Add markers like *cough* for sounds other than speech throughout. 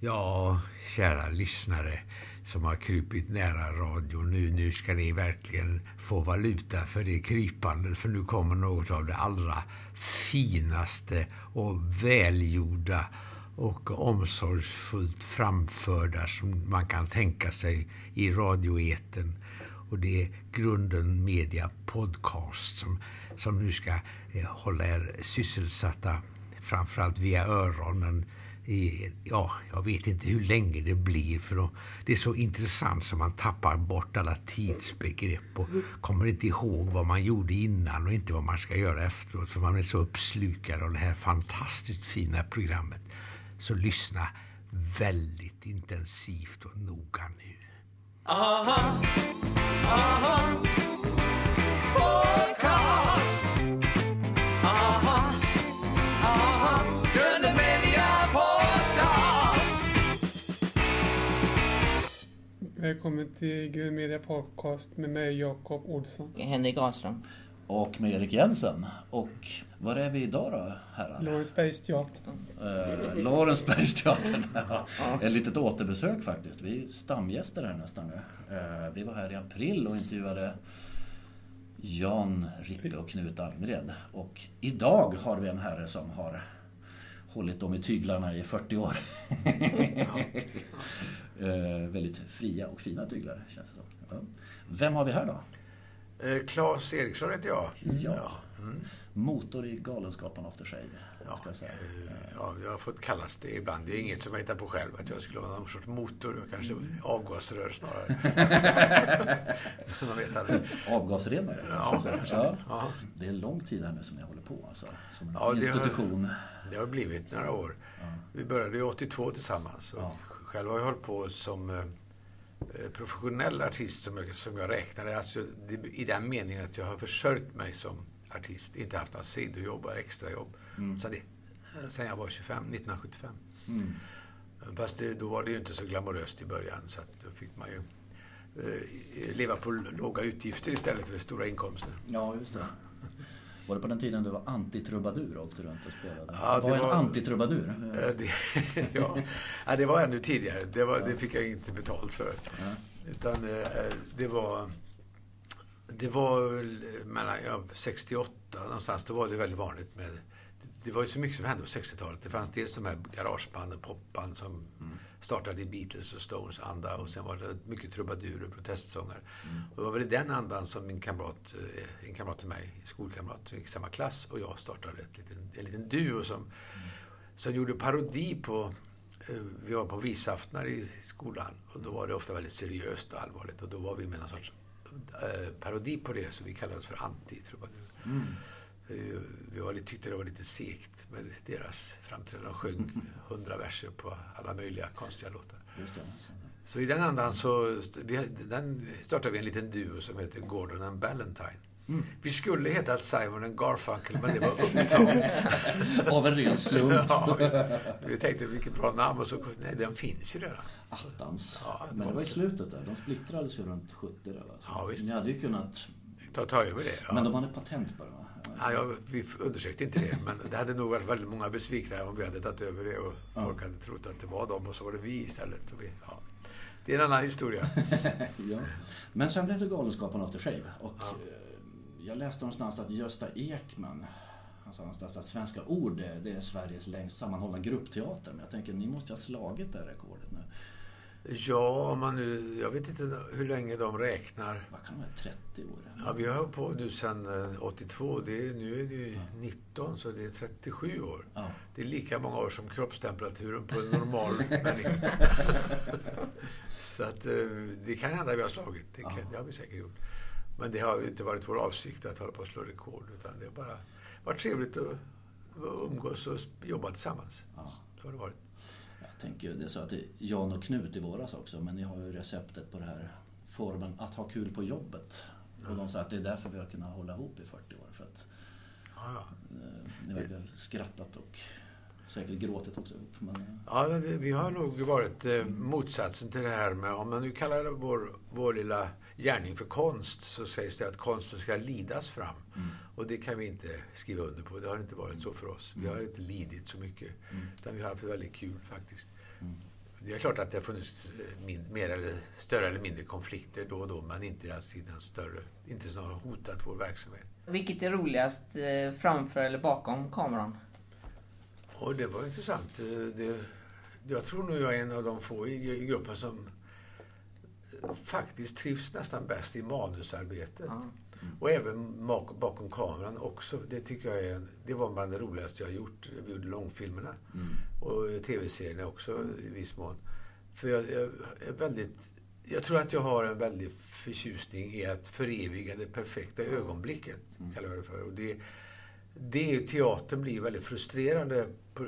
Ja, kära lyssnare som har krypit nära radion nu. Nu ska ni verkligen få valuta för det krypandet. För nu kommer något av det allra finaste och välgjorda och omsorgsfullt framförda som man kan tänka sig i radioeten. Och det är Grunden Media Podcast som, som nu ska eh, hålla er sysselsatta framförallt via öronen i, ja, jag vet inte hur länge det blir för det är så intressant så man tappar bort alla tidsbegrepp och kommer inte ihåg vad man gjorde innan och inte vad man ska göra efteråt för man är så uppslukad av det här fantastiskt fina programmet. Så lyssna väldigt intensivt och noga nu. Aha, aha, podcast. Välkommen till Grön Media Podcast med mig Jakob Olsson. Henrik Granström. Och med Erik Jensen. Och var är vi idag då, herrar? Lorensbergsteatern. Uh, Lorensbergsteatern. ja. Ett litet återbesök faktiskt. Vi är stamgäster här nästan nu. Uh, vi var här i april och intervjuade Jan Rippe och Knut Almgren. Och idag har vi en herre som har hållit dem i tyglarna i 40 år. *laughs* uh, väldigt fria och fina tyglar känns det som. Vem har vi här då? Claes Eriksson heter jag. Ja. Mm. Motor i Galenskapen After Shave. Ja, jag, säga. ja, jag har fått kallas det ibland. Det är inget som jag hittar på själv, att jag skulle vara någon sorts motor. Kanske avgasrör snarare. *laughs* Man vet aldrig. Avgasrenare? Ja, ja. ja. Det är lång tid här nu som ni håller på, alltså, som ja, institution. Det har, det har blivit några år. Ja. Vi började ju 82 tillsammans. Och Själv har jag hållit på som eh, professionell artist som jag, som jag räknade. Alltså, I den meningen att jag har försörjt mig som artist. Inte haft några sidojobb eller extrajobb. Mm. Sen, sen jag var 25, 1975. Mm. Fast det, då var det ju inte så glamoröst i början. Så att då fick man ju eh, leva på låga utgifter istället för stora inkomster. Ja, just det. Var det på den tiden du var antitrubadur och åkte runt och spelade? Ja, var, var en antitrubadur? *laughs* ja, ja, det var ännu tidigare. Det, var, det fick jag inte betalt för. Ja. Utan eh, det var det var väl mellan ja, 68 någonstans, då var det väldigt vanligt med det var ju så mycket som hände på 60-talet. Det fanns dels de här garagebanden, popband som mm. Startade i Beatles och Stones anda och sen var det mycket trubadurer och protestsånger. Mm. Och det var väl i den andan som min kamrat, eh, en kamrat till mig, skolkamrat, som gick i samma klass och jag startade ett liten, en liten duo som, mm. som gjorde parodi på eh, vi var på visaftnar i skolan och då var det ofta väldigt seriöst och allvarligt och då var vi med någon sorts Eh, parodi på det, så vi kallade oss för anti-trubadur. Mm. Vi var, tyckte det var lite segt med deras framträdande. De sjöng hundra verser på alla möjliga konstiga låtar. Så i den andan så vi, den startade vi en liten duo som heter Gordon and Ballantine. Mm. Vi skulle heta Simon and Garfunkel, men det var upptaget. *laughs* Av en ren slump. *laughs* ja, vi tänkte vilket bra namn och så, nej den finns ju redan. Attans. Ja, men det var i slutet där. De splittrades ju runt 70 där va? Så ja, visst. Ni hade ju kunnat... Ta, ta över det. Ja. Men de hade patent på det va? Ja, ja, vi undersökte inte det, men det hade nog varit väldigt många besvikna om vi hade tagit över det och ja. folk hade trott att det var dem och så var det vi istället. Vi, ja. Det är en annan historia. *laughs* ja. Men sen blev det Galenskaparna After Shave. Och ja. Eh, jag läste någonstans att Gösta Ekman han sa någonstans att Svenska Ord det är Sveriges längst sammanhållna gruppteater. Men jag tänker, ni måste ha slagit det rekordet nu. Ja, om man nu, jag vet inte hur länge de räknar. Vad kan det vara, 30 år? Ja, vi har hållit på nu sedan 82. Det är, nu är det ju ja. 19, så det är 37 år. Ja. Det är lika många år som kroppstemperaturen på en normal *laughs* människa. så att eh, det kan hända vi har slagit. Det, kan, det har vi säkert gjort. Men det har inte varit vår avsikt att hålla på att slå rekord. Utan det har bara varit trevligt att umgås och jobba tillsammans. Ja. Så har det varit tänker, det sa jag till Jan och Knut i våras också, men ni har ju receptet på den här formen att ha kul på jobbet. Och de sa att det är därför vi har kunnat hålla ihop i 40 år. För att ja, ja. Eh, ni har väl skrattat och säkert gråtit också. Men... Ja, vi, vi, har nog varit eh, motsatsen till det här med, om man nu kallar det vår, vår lilla gärning för konst, så sägs det att konsten ska lidas fram. Mm. Och det kan vi inte skriva under på. Det har inte varit så för oss. Vi har mm. inte lidit så mycket. Mm. Utan vi har haft väldigt kul faktiskt. Mm. det är klart att det har funnits eh, min, mer eller, större eller mindre konflikter då och då, men inte alls i den större, inte som har hotat vår verksamhet. Vilket är roligast, eh, framför eller bakom kameran? Och det var intressant. Eh, Det, jag tror nog jag är en av de få i, i gruppen som faktiskt trivs nästan bäst i manusarbetet. Ja. Och även bakom kameran också. Det tycker jag är, det var bland det roligaste jag gjort. Vi gjorde långfilmerna. Mm. Och tv-serierna också i viss mån. För jag, jag är väldigt... Jag tror att jag har en väldig förtjusning i att föreviga det perfekta ögonblicket, Mm. kallar jag det för. Och det, det är ju, teatern blir väldigt frustrerande på,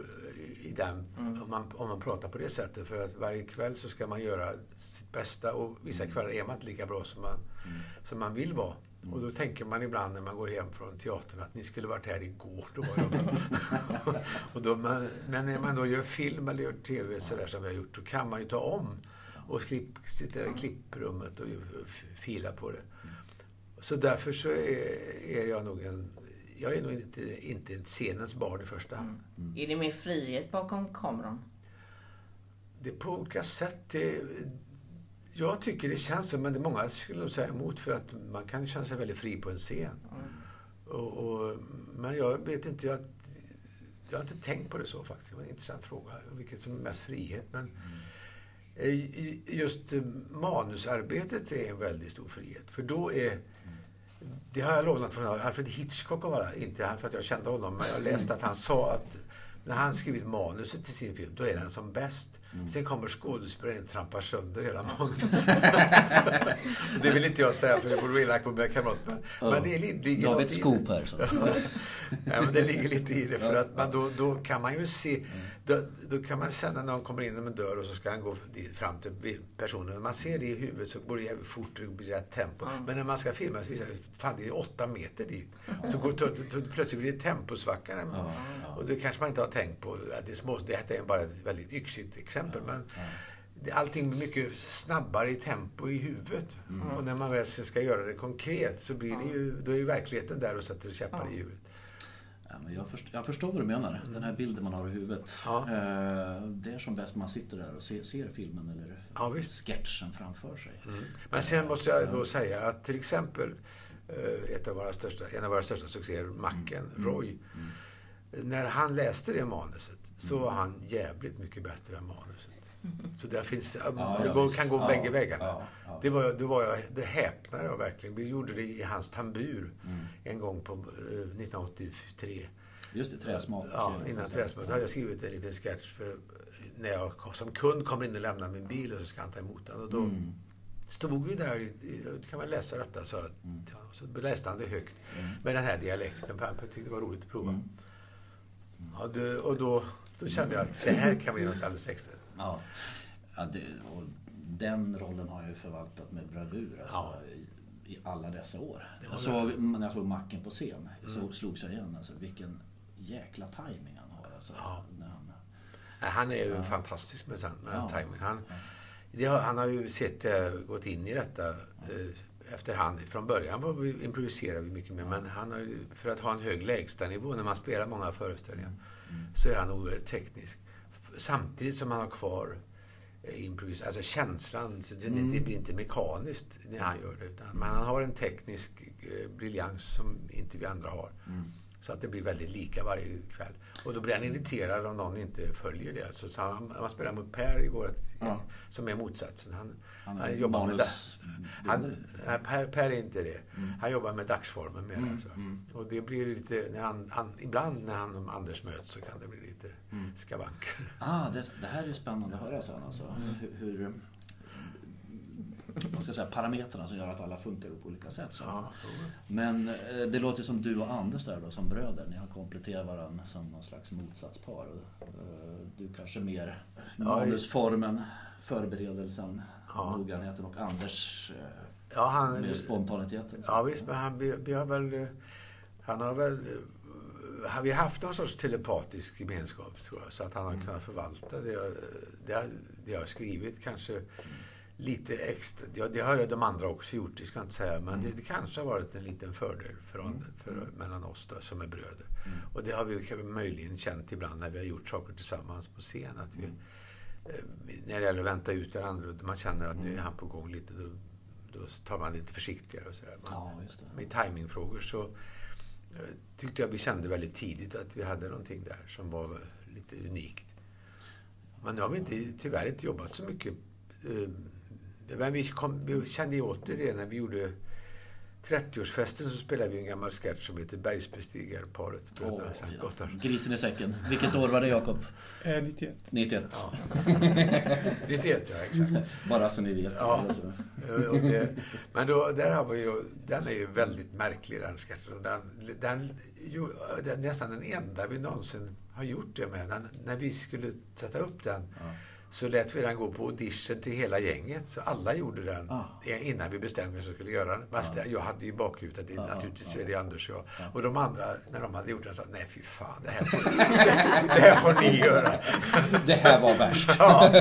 i den, Mm. om, man, om man pratar på det sättet. För att varje kväll så ska man göra sitt bästa och vissa Mm. kvällar är man inte lika bra som man, Mm. som man vill vara. Mm. Och då tänker man ibland när man går hem från teatern att ni skulle varit här igår. Då var *laughs* jag och då man, men när man då gör film eller gör tv sådär som vi har gjort, då kan man ju ta om och klipp, sitta i klipprummet och ju- fila på det. Så därför så är, är jag nog en... Jag är nog inte, inte en scenens barn i första hand. Mm. Är det mer frihet bakom kameran? Det är på olika sätt. Det, jag tycker det känns så, men det är många skulle nog säga emot för att man kan känna sig väldigt fri på en scen. Och, och, men jag vet inte, jag, jag har inte tänkt på det så faktiskt. Det var en intressant fråga, vilket som är mest frihet. Men eh, just manusarbetet är en väldigt stor frihet. För då är det har jag lånat från Alfred Hitchcock och alla, inte för att jag kände honom, men jag läste att han sa att när han skrivit manuset till sin film, då är den som bäst. Sen kommer skådespelaren och trampar sönder hela *laughs* manuset. det vill inte jag säga, för det vara elakt på mina kamrater. Men, Ja. men det li- ligger i scoop här. Så. *laughs* Ja, men det ligger lite i det, för att man då, då kan man ju se, då, då kan man sen när någon kommer in genom en dör och så ska han gå fram till personen. När man ser det i huvudet så går det jävligt fort, det blir rätt tempo. Ja. Men när man ska filma så visar det fan det är åtta meter dit. Så går, to, to, plötsligt blir det temposvacka. ja. Och det kanske man inte har tänkt på. Att det, är små, det här är bara ett väldigt yxigt exempel. Men det- allting blir mycket snabbare i tempo i huvudet. Mm. Och när man väl ska göra det konkret så blir det ju, då är ju verkligheten där och sätter käppar i hjulet. Ja, men jag, förstår, jag förstår vad du menar. Den här bilden man har i huvudet. Ja. Eh, Det är som bäst man sitter där och ser, ser filmen eller Ja, sketchen framför sig. Men sen måste jag då säga att till exempel eh, ett av våra största, en av våra största succéer, Macken, Roy. När han läste det manuset så var han jävligt mycket bättre än manuset. Så där finns det, Ja, det går, kan gå Ja, bägge vägarna. ja, ja. Det var, då var jag, det häpnade jag verkligen. Vi gjorde det i hans tambur Mm. en gång på eh, 1983. Just det, träsmak. Ja, innan Träsmötet hade jag skrivit en liten sketch för när jag som kund kommer in och lämnar min bil och så ska han ta emot den. Och då Mm. stod vi där, i- kan man läsa detta? Så, Mm. så läste han det högt med den här dialekten. för Han tyckte det var roligt att prova. Mm. Ja, det, och då, då kände jag att det här kan bli något alldeles extra. Ja. Ja, det, och den rollen har jag ju förvaltat med bravur alltså, Ja. i, i alla dessa år. Jag såg, när jag såg Macken på scen så slogs jag igen. Alltså, vilken jäkla timing han har. Alltså, Ja. när han, Han är ju fantastisk med, med Ja. timing. Han, det han har ju sett, eh, gått in i detta eh, efterhand. Från början var vi, improviserade vi mycket mer, men han har ju, för att ha en hög lägstanivå när man spelar många föreställningar så är han oerhört teknisk. Samtidigt som han har kvar eh, improvis, alltså känslan. Så det, Mm. det blir inte mekaniskt när han gör det. Utan, men han har en teknisk eh, briljans som inte vi andra har. Mm. Så att det blir väldigt lika varje kväll. Och då blir han irriterad om någon inte följer det. Så, så han, man spelar mot Per i vårt, Ja. som är motsatsen. Han, Han han, jobbar med... Han, nej, per, per är inte det. Han jobbar med dagsformen mer. Mm, Alltså. mm. Och det blir lite, när han, han, ibland när han och Anders möts så kan det bli lite Mm. skavanker. Ah, det, det här är ju spännande att höra sen. Alltså. Hur, hur vad ska jag säga, parametrarna som gör att alla funkar på olika sätt. Så. Ja, Men eh, det låter som du och Anders där då, som bröder. Ni har kompletterat varandra som någon slags motsatspar. Eh, Du kanske mer manusformen, förberedelsen, Ja. noggrannheten och Anders eh, ja, han, mer spontaniteten. Ja visst, men han, vi, vi har väl... eh, Han har väl... eh, Har vi haft någon sorts telepatisk gemenskap tror jag, så att han har kunnat förvalta det jag, det, det jag har skrivit kanske lite extra. Ja, det har ju de andra också gjort, det ska jag inte säga. Men det, det kanske har varit en liten fördel från, för, mellan oss då, som är bröder. Och det har vi möjligen känt ibland när vi har gjort saker tillsammans på scen. Att vi, när det gäller att vänta ut den andra, man känner att nu är han på gång lite, då, då tar man lite försiktigare och sådär. Ja. Med timingfrågor så eh, tyckte jag vi kände väldigt tidigt att vi hade någonting där som var lite unikt. Men nu har vi inte, tyvärr inte jobbat så mycket. eh, Men vi, kom, vi kände åter det när vi gjorde 30-årsfesten så spelade vi en gammal sketch som heter Bergsbestigarparet. Sankt ja. Grisen i säcken. Vilket år var det, Jakob? Eh, 91. 91. Ja. *laughs* 91 ja, exakt. Bara så ni vet. Ja. Eh, det, men då, där har vi ju, den är ju väldigt märklig den sketchen. Och Den, den, ju, den är nästan den enda vi någonsin har gjort det med. Den, när vi skulle sätta upp den Ja. Så lät vi den gå på audition till hela gänget. Så alla gjorde den Ah. innan vi bestämde vem som skulle göra den. Fast Ja. jag hade ju bakhuvudet, det Ja, ja, naturligtvis är det Anders och jag. Ja. Och de andra, när de hade gjort den, sa nej fy fan, det här får, *laughs* det här får ni göra. Det här var värst. *laughs* Ja,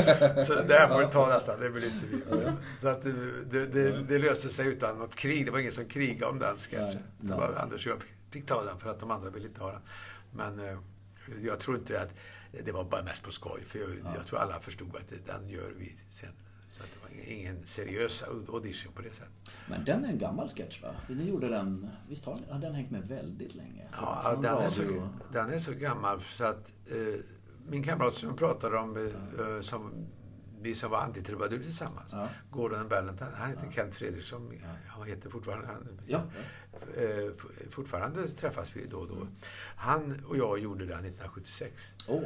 så det här får du ta detta, det vill inte vi. Så att det, det, det, löste sig utan något krig. Det var ingen som krigade om den sketchen. Det var Anders och jag fick ta den för att de andra ville inte ha den. Men eh, jag tror inte att det var bara mest på skoj. För jag, jag tror alla förstod att det, den gör vi sen. Så att det var ingen- seriös audition på det sättet. Men den är en gammal sketch va? Ni gjorde den, visst har, har den hängt med väldigt länge? Ja, den är, så, den är så gammal så att eh, min kamrat som pratade om, eh, som, vi som var antitrubadur tillsammans, Ja. Gordon Ballant, han heter Ja. Kent Fredriksson, han heter fortfarande, han, Ja. eh, fortfarande träffas vi då och då. Han och jag gjorde den 1976. Åh,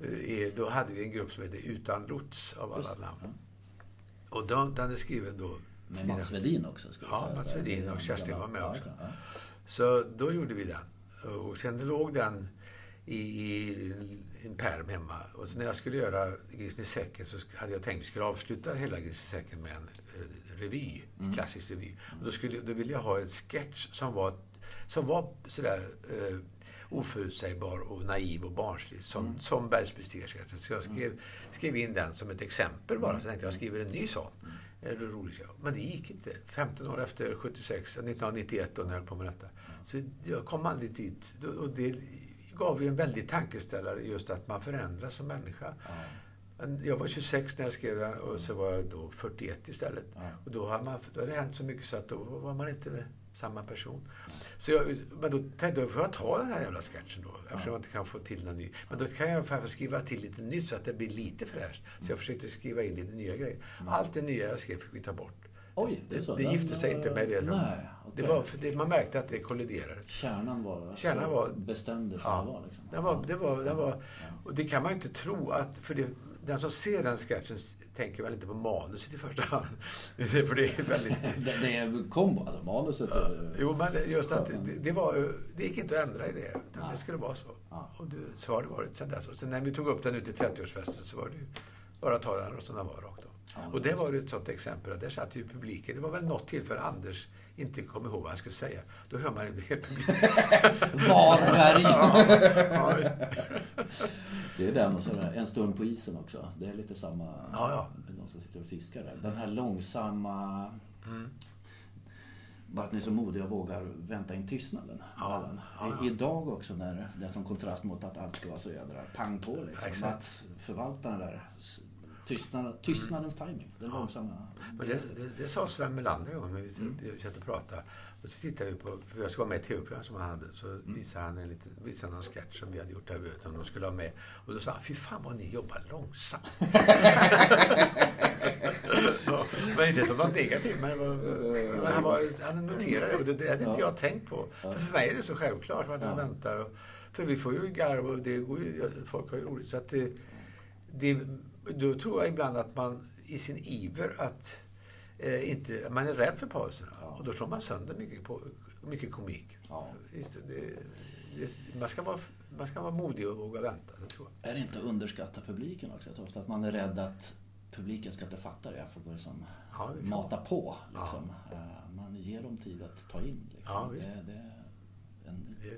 okej. Eh, Då hade vi en grupp som hette Utan lots av alla det, namn. ja. Och då, den är skriven då Med Mats Wedin också. Ja. Mats Det Wedin och Kerstin var med också. det. Så då gjorde vi den. Och sen låg den i, i en pärm hemma. Och när jag skulle göra Grisen i säcken så hade jag tänkt att vi skulle avsluta hela Grisen i säcken med en eh, revy. Mm. Klassisk revy. Och då, skulle, då ville jag ha en sketch som var, som var sådär eh, oförutsägbar och naiv och barnslig som, Mm. som Bergsbestigarsketchen. Så jag skrev, skrev in den som ett exempel bara. Så tänkte jag, jag skriver en ny sån. Eh, det roligt. Men det gick inte. 15 år efter 76, 1991 då när jag höll på med detta. Så jag kom aldrig dit. Och det gav ju en väldig tankeställare just att man förändras som människa. Men Jag var 26 när jag skrev den och så var jag då 41 istället. Ja. Och då har, man, då har det hänt så mycket så att då var man inte samma person. Så jag, men då tänkte jag, får jag ta den här jävla sketchen då? Eftersom jag inte kan få till någon ny. Men då kan jag faktiskt skriva till lite nytt så att det blir lite fräscht. Så jag försökte skriva in lite nya grejer. Allt det nya jag skrev fick vi ta bort. Oj, det. Det Den- gifte sig inte med det. som- Nej, det okej. var, det, man märkte att det kolliderade. Kärnan var, Kärnan så var- bestämde som Ja. det var. Liksom. Det var, det var, det var, Ja. och det kan man ju inte tro att, för det, den som ser den sketchen tänker väl inte på manuset i första hand. *laughs* Det- för det är väldigt... *laughs* Det, det är kombo, alltså manuset. är- Jo, men just att det, det, var, det gick inte att ändra i det. Utan det skulle vara så. Ja. Och det, så har det varit sedan dess. Och sen när vi tog upp den ut i 30-årsfesten så var det ju bara att ta den som den var rakt av. Och det var ett sånt exempel. att Där satt ju publiken. Det var väl något tillfälle Anders inte kom ihåg vad han skulle säga. Då hör man en hel publik. Varberg! ja, ja, just- Det är den och så En stund på isen också. Det är lite samma... Ja, ja. De som sitter och fiskar där. Den här långsamma... Mm. Bara att ni är så modiga och vågar vänta in tystnaden. Ja, ja, ja. Idag också när det är som kontrast mot att allt ska vara så jädra pang på liksom. Exakt. Att förvalta den där tystnad, tystnadens timing. Den Ja. långsamma... Men det, det, det sa Sven Melander en gång när vi mm. satt och pratade. Och så tittade vi på, för jag skulle vara med i ett tv-program som han hade. Så Mm. visade han en liten, visade någon sketch som vi hade gjort där vi vet, om de skulle ha med. Och då sa han, fy fan vad ni jobbar långsamt. *laughs* ja, men inte som något negativt, men, det var, men han, var, han noterade det och det, det hade inte Ja. jag tänkt på. För, för mig är det så självklart vart han Ja. väntar. Och, för vi får ju garv och det går ju, folk har ju roligt. Så att det, det, då tror jag ibland att man i sin iver att eh, inte, man är rädd för pauserna. Ja. Och då slår man sönder mycket, på, mycket komik. Ja. Visst, det, det, man, ska vara, man ska vara modig och våga vänta, det tror jag. Är det inte att underskatta publiken också? Jag tror ofta att man är rädd att publiken ska inte fatta det. Jag får börja som Ja, mata på. Liksom. Eh, Man ger dem tid att ta in. Liksom.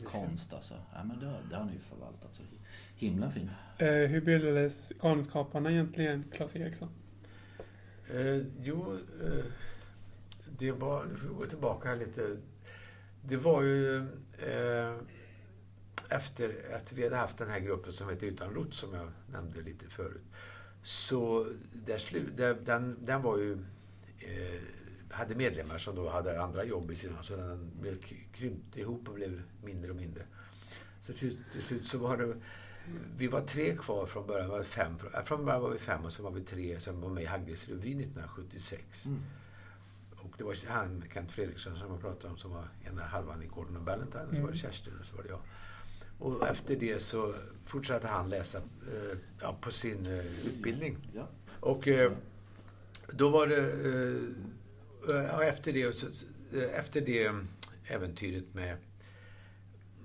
Konst alltså. Ja, men det, det har ni ju förvaltat så himla fint. Eh, hur bildades Galenskaparna egentligen, Claes Eriksson? Eh, jo, eh, det var, nu får vi gå tillbaka här lite. Det var ju eh, efter att vi hade haft den här gruppen som hette Utan lots som jag nämnde lite förut. Så där slu, där, den, den var ju... Eh, hade medlemmar som då hade andra jobb i sidan så den blev krympte ihop och blev mindre och mindre. Så till, till slut så var det... Vi var tre kvar från början. Var fem, från början var vi fem och så var vi tre som var med i Hagges revy 1976. Mm. Och det var han, Kent Fredriksson, som jag pratade om, som var ena halvan i Gordon och Ballantine. Och så var det mm. Kerstin och så var det jag. Och efter det så fortsatte han läsa eh, ja, på sin eh, utbildning. Ja. Och eh, då var det... Eh, efter det, eh, efter det äventyret med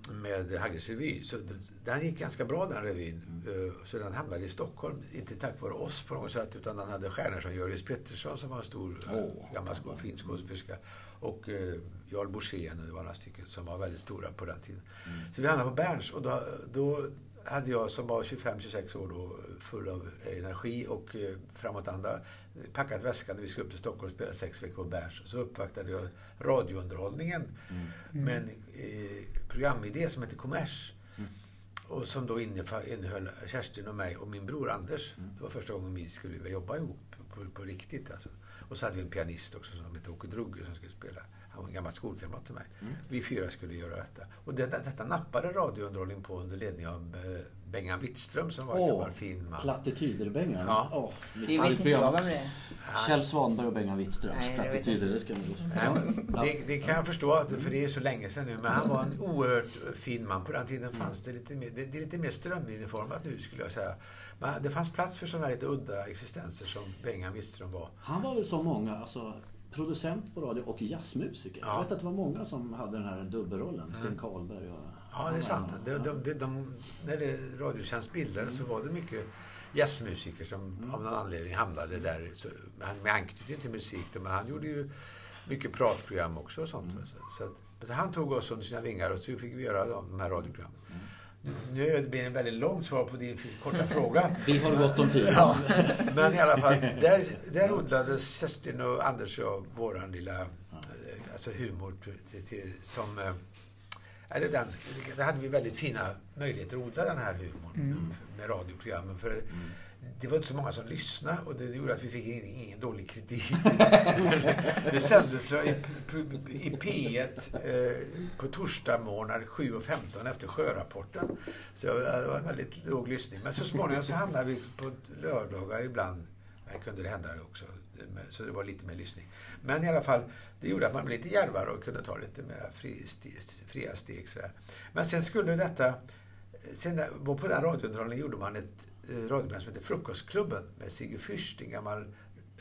med Hagges revy. Så den gick ganska bra den revyn. Mm. Så den hamnade i Stockholm. Inte tack vare oss på något sätt utan den hade stjärnor som Jöris Pettersson som var en stor oh, gammal skål, fin skådespelerska. Och uh, Jarl Borssén och det var några stycken som var väldigt stora på den tiden. Mm. Så vi hamnade på Berns och då, då hade jag som var 25-26 år då full av energi och eh, framåtanda packat väskan när vi skulle upp till Stockholm och spela sex veckor på Berns. Så uppvaktade jag radiounderhållningen mm. med en eh, programidé som heter Kommers. Mm. Och som då innehöll Kerstin och mig och min bror Anders. Mm. Det var första gången vi skulle jobba ihop på, på riktigt. Alltså. Och så hade vi en pianist också som hette Åke Drugge som skulle spela. Han var en gammal skolkamrat till mig. Mm. Vi fyra skulle göra detta. Och det, detta nappade radiounderhållning på under ledning av eh, Bengan Wittström som var en gammal fin man. Plattityder-Bengan. Ja. Oh, det vet inte jag vem det är. Kjell Svanberg och Bengan Wittström. Plattityder, det ska ni det, det kan jag förstå, för det är så länge sedan nu. Men han var en oerhört fin man. På den tiden fanns det lite mer, det, det är lite mer strömlinjeformat nu skulle jag säga. Men det fanns plats för sådana här lite udda existenser som Bengan Wittström var. Han var väl som många, alltså producent på radio och jazzmusiker. Ja. Jag vet att det var många som hade den här dubbelrollen. Sten Karlberg och... Ja, det är sant. De, de, de, de, när det Radiotjänst bildades mm. så var det mycket jazzmusiker som mm. av någon anledning hamnade där. Så, han, med anknytning till musik. Men han gjorde ju mycket pratprogram också och sånt. Mm. Så, så han tog oss under sina vingar och så fick vi göra de här radioprogrammen. Nu är det en väldigt långt svar på din korta fråga. *laughs* Vi har gott om tid. Ja, men i alla fall, där, där odlades Kerstin och Anders och våran lilla alltså humor till, till, som... Eller den, där hade vi väldigt fina möjligheter att odla den här humorn mm. med radioprogrammen. För mm det var inte så många som lyssnade och det gjorde att vi fick ingen, ingen dålig kritik. *laughs* det sändes i, i P1 eh, på torsdagsmorgnar 7.15 efter sjörapporten. Så det var en väldigt låg lyssning. Men så småningom så hamnade vi på lördagar ibland. Här kunde det hända också. Så det var lite mer lyssning. Men i alla fall, det gjorde att man blev lite djärvare och kunde ta lite mer fri, fria steg. Sådär. Men sen skulle detta... Sen på den radiounderhållningen gjorde man ett Eh, radioprogram som heter Frukostklubben med Sigge Fürst, en gammal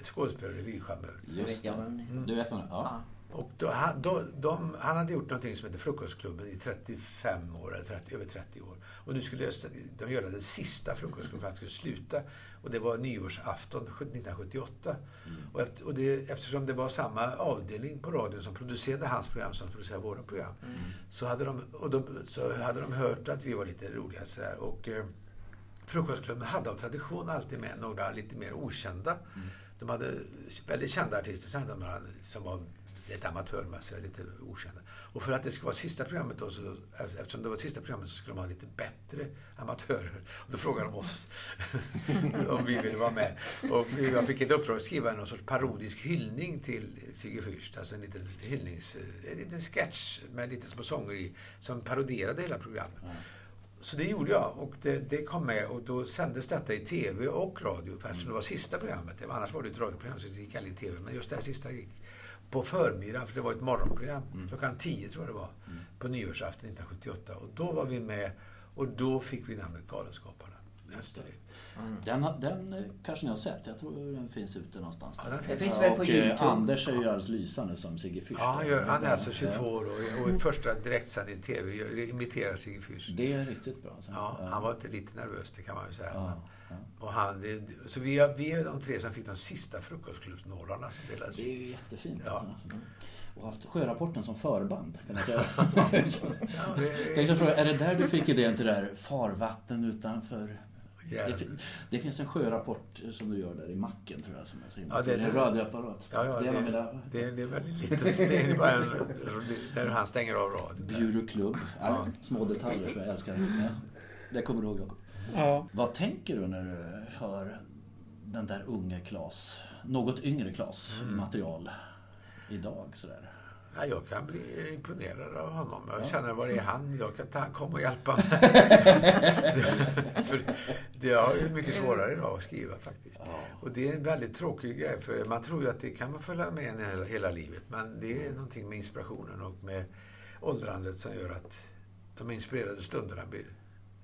skådespelare och revychamör. Just det. Mm. Du vet det ja. Och då, han, då, de, han hade gjort någonting som heter Frukostklubben i 35 år, eller 30, över 30 år. Och nu skulle de göra den sista Frukostklubben för att skulle sluta. Och det var nyårsafton 1978. Mm. Och, efter, och det, eftersom det var samma avdelning på radion som producerade hans program som producerade våra program. Mm. Så, hade de, och de, så hade de hört att vi var lite roliga sådär. Och, eh, Frukostklubben hade av tradition alltid med några lite mer okända. Mm. De hade väldigt kända artister, sen hade de några som var lite amatörmässiga, lite okända. Och för att det skulle vara sista programmet då, så, alltså, eftersom det var sista programmet så skulle de ha lite bättre amatörer. Och då frågade de oss *laughs* om vi ville vara med. Och jag fick ett uppdrag att skriva någon sorts parodisk hyllning till Sigge Fürst. Alltså en liten hyllnings... En liten sketch med lite små sånger i, som parodierade hela programmet. Mm. Så det gjorde jag och det, det, kom med och då sändes detta i TV och radio eftersom det var sista programmet. Annars var det ett radioprogram så det gick aldrig i TV. Men just det här sista gick på förmiddagen för det var ett morgonprogram. Mm. Klockan 10 tror jag det var. Mm. På nyårsafton 1978. Och då var vi med och då fick vi namnet Galenskaparna. Efter det. Mm. Den, den eh, kanske ni har sett. Jag tror den finns ute någonstans. Ja, den finns väl på eh, Youtube. Anders är ju alldeles lysande som Sigge Fürst. Ja, han, gör, han är alltså 22 år och, och i första direktsänd i TV imiterar Sigge Fürst. Det är riktigt bra. Så. Ja, han var lite nervös, det kan man ju säga. Ja, ja. Och han, det, så vi, är, vi är de tre som fick de sista frukostklubbsnålarna som delades Det är ju jättefint. Ja. Alltså. Och haft sjörapporten som förband, kan jag säga. *laughs* *laughs* ja, det... fråga, är det där du fick idén till det där farvatten utanför det, det, finns en sjörapport som du gör där i macken tror jag. Som är så ja, det, är en radioapparat. Ja, ja, det, är det, det, det är väldigt lite. Det är bara en, där han stänger av radion. Bjuroklubb. Ja. Små detaljer som jag älskar. Ja, det kommer du ihåg Jakob. Ja. Vad tänker du när du hör den där unge Klas, något yngre Klas Mm. material idag sådär? Ja, jag kan bli imponerad av honom. Jag Ja. känner, var är han? Jag kan ta, komma och hjälpa mig. *laughs* för det är mycket svårare idag att skriva faktiskt. Ja. Och det är en väldigt tråkig grej, för man tror ju att det kan man följa med en hela, hela livet. Men det är någonting med inspirationen och med åldrandet som gör att de inspirerade stunderna blir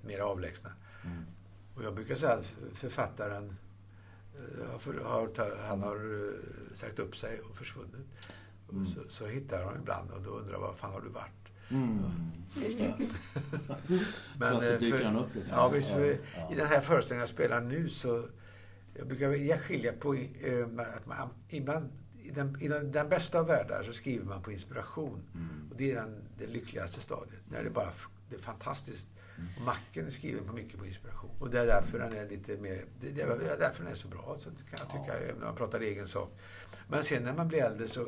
mer avlägsna. Mm. Och jag brukar säga att författaren eh, har, han har eh, sagt upp sig och försvunnit. Mm. Så, så hittar han ibland och då undrar var fan har du varit? Mm. Just det. Plötsligt eh, dyker för- han upp lite. Ja, visst. För Ja. I den här föreställningen jag spelar nu så jag brukar jag skilja på eh, att man ibland i den, i den, bästa av världar så skriver man på inspiration. Mm. Och det är den, det lyckligaste stadiet. När det bara det är fantastiskt. Mm. Och Macken är skriven på mycket på inspiration. Och det är därför den är lite mer, det det är därför den är så bra. Så kan jag tycka, Ja. även när man pratar egen sak. Men sen när man blir äldre så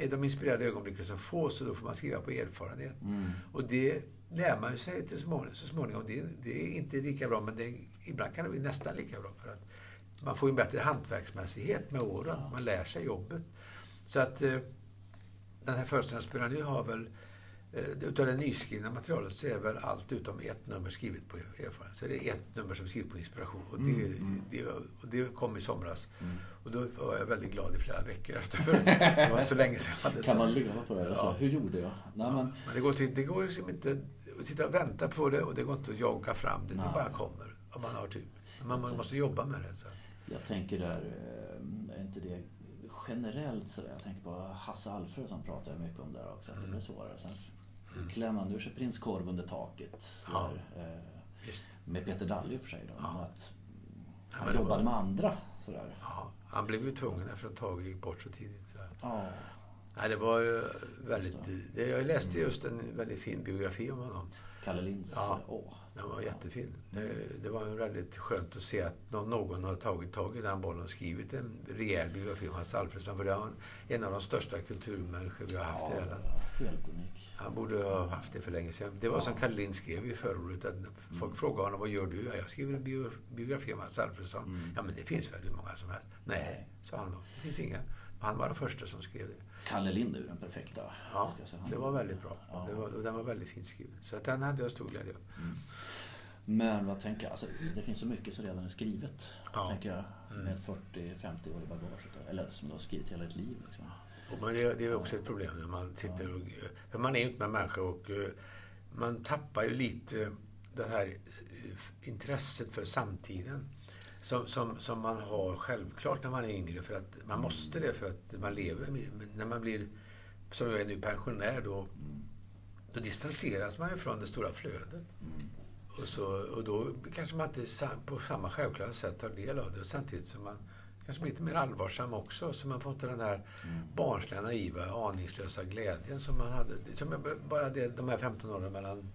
är de inspirerade ögonblicken så få, så då får man skriva på erfarenhet. Mm. Och det lär man ju sig till småningom. Så småningom. Det, det är inte lika bra, men det, ibland kan det bli nästan lika bra. För att man får ju en bättre hantverksmässighet med åren. Man lär sig jobbet. Så att eh, den här spelar nu har väl utav det nyskrivna materialet så är väl allt utom ett nummer skrivet på erfarenhet. Så det är ett nummer som är skrivet på inspiration. Och det, Mm, mm. det, och det kom i somras. Mm. Och då var jag väldigt glad i flera veckor efteråt. Det var så *laughs* länge sedan jag hade Kan så. man leva på det? Alltså, Ja. Hur gjorde jag? Nej, men, Men det går, till, det går liksom inte att sitta och vänta på det och det går inte att jogga fram det. Det Nej. bara kommer om man har tur. Men man måste jobba med det. Så. jag tänker där, eh, är inte det generellt sådär? Jag tänker på Hasse Alfredson pratar jag mycket om där också, att det blir svårare. Sen klämmer man ur sig prinskorv under taket. Ja. Sådär, eh, med Peter Dalle i och för sig. Då, Ja. att han det jobbade var- med andra. Sådär. Ja, han blev ju tvungen efter ett tag gick bort så tidigt. Så. Ja. Nej, det var ju väldigt... Det, jag läste just en väldigt fin biografi om honom. Kalle Linds. Ja. Åh. Den var jättefin. Det, det var väldigt skönt att se att nå- någon har tagit tag i den bollen och skrivit en rejäl biografi om Hasse Alfredson. För det var en av de största kulturmänniskor vi har haft i det här landet. helt unik. Han borde ha haft det för länge sedan. Det var som Kalle Lind skrev i förordet. Att folk frågade honom, vad gör du? Ja, jag skriver en bio, biografi om Hasse Alfredson. Mm. Ja, men det finns väl hur många som helst? Nej, Nej. sa han då. Det finns inga. Han var den första som skrev det. Kalle Lind är den perfekta. Ja, det var väldigt bra. Ja. Det var, och den var väldigt fint skriven. Så att den hade jag stor glädje av. Men vad tänker jag? Alltså, det finns så mycket som redan är skrivet. Ja. Tänker jag. Mm. Med 40-50 år i bagaget. Eller som du har skrivit hela ditt liv. Liksom. Och det, det är också ett problem när man sitter och... För man är ju inte med människor och eh, man tappar ju lite det här eh, intresset för samtiden. Som, som, som man har självklart när man är yngre. För att man måste det för att man lever. Men när man blir, som jag är nu, pensionär då, då distanseras man ju från det stora flödet. Och, så, och då kanske man inte på samma självklara sätt tar del av det. Och samtidigt som man kanske blir lite mer allvarsam också. Så man får inte den här barnsliga, naiva, aningslösa glädjen som man hade. Som bara det, de här 15 åren mellan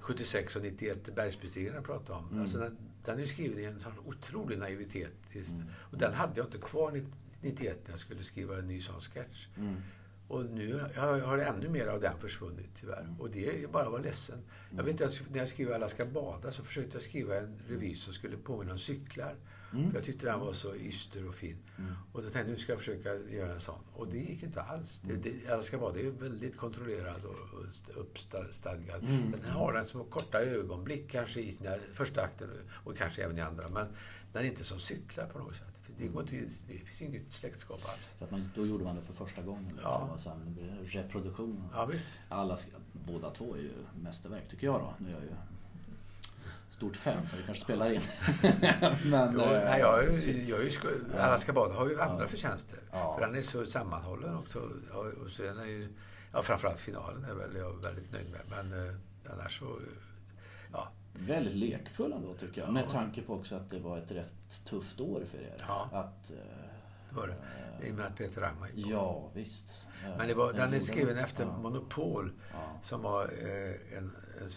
76 och 91, bergsbestigaren pratade om. Mm. Alltså den, den är skriven i en sån otrolig naivitet. Mm. Och den hade jag inte kvar 91 när jag skulle skriva en ny sån sketch. Mm. Och nu har har ännu mer av den försvunnit tyvärr. Mm. Och det är bara att vara ledsen. Jag vet att när jag skrev Alla ska bada så försökte jag skriva en revy som skulle påminna om cyklar. Mm. För jag tyckte den var så yster och fin. Mm. Och då tänkte jag nu ska jag försöka göra en sån. Och det gick inte alls. Det, Mm. det, Alla ska bada är väldigt kontrollerad och, och st- uppstadgad. Mm. Men den har den små korta ögonblick kanske i sina första akter och kanske även i andra. Men den är inte som cyklar på något sätt. För det, går inte, det finns inget släktskap alls. För att man, då gjorde man det för första gången. Liksom, Ja. och sen det reproduktion. Ja. Alla, båda två är ju mästerverk tycker jag då. Nu är jag ju stort fan så det kanske spelar in. *laughs* Men, Jo, eh, nej, jag, är- jag är ju, Alla ska bada har ju andra Ja. förtjänster. Ja. För den är så sammanhållen också. Och den är ju, ja, framförallt finalen är väl jag väldigt nöjd med. Men eh, annars så... Ja, Väldigt lekfull ändå tycker jag. Med Ja. tanke på också att det var ett rätt tufft år för er. Ja. Att, eh, det var det. I och med att Peter Rangmar gick bort. Ja, visst. Eh, Men det var, den är gjorde skriven det. efter. Monopol. Som var eh, en, en,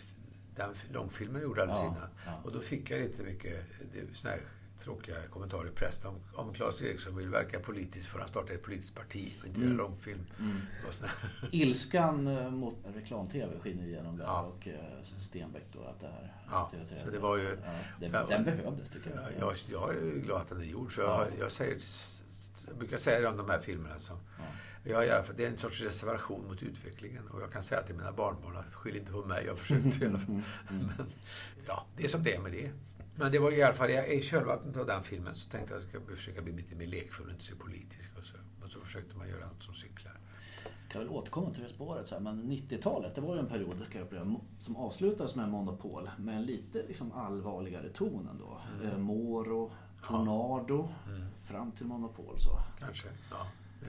den långfilmen gjorde alldeles Ja, innan. ja. Och då fick jag lite mycket det, är sån här tråkiga kommentarer i pressen. Om, om Claes Eriksson vill verka politiskt får han starta ett politiskt parti och inte Mm. göra långfilm. Såna- *laughs* Ilskan eh, mot reklam-tv skiner igenom där Ja. och eh, Stenbeck då att det här... Ja, TV3. så det var ju- det, Ja, den behövdes tycker jag. jag, jag är glad att den är gjord. Så jag, Ja. jag, säger, jag brukar säga det om de här filmerna. Som. Jag, fall- det är en sorts reservation mot utvecklingen. Och jag kan säga till mina barnbarn att skyll inte på mig. Jag försökte i alla fall. Mm, *laughs* Men, ja, det är som det är med det. Men det var i alla fall, jag- i kölvattnet av den filmen så tänkte jag att jag ska försöka bli lite mer lekfull och inte så politisk. Och så, och så försökte man göra något som cyklar. kan väl återkomma till det spåret. Så här, men 90-talet, det var ju en period jag som avslutades med Monopol med en lite liksom, allvarligare ton ändå. Mm. Eh, Moro, Tornado, Mm. fram till Monopol så. Kanske. Ja, det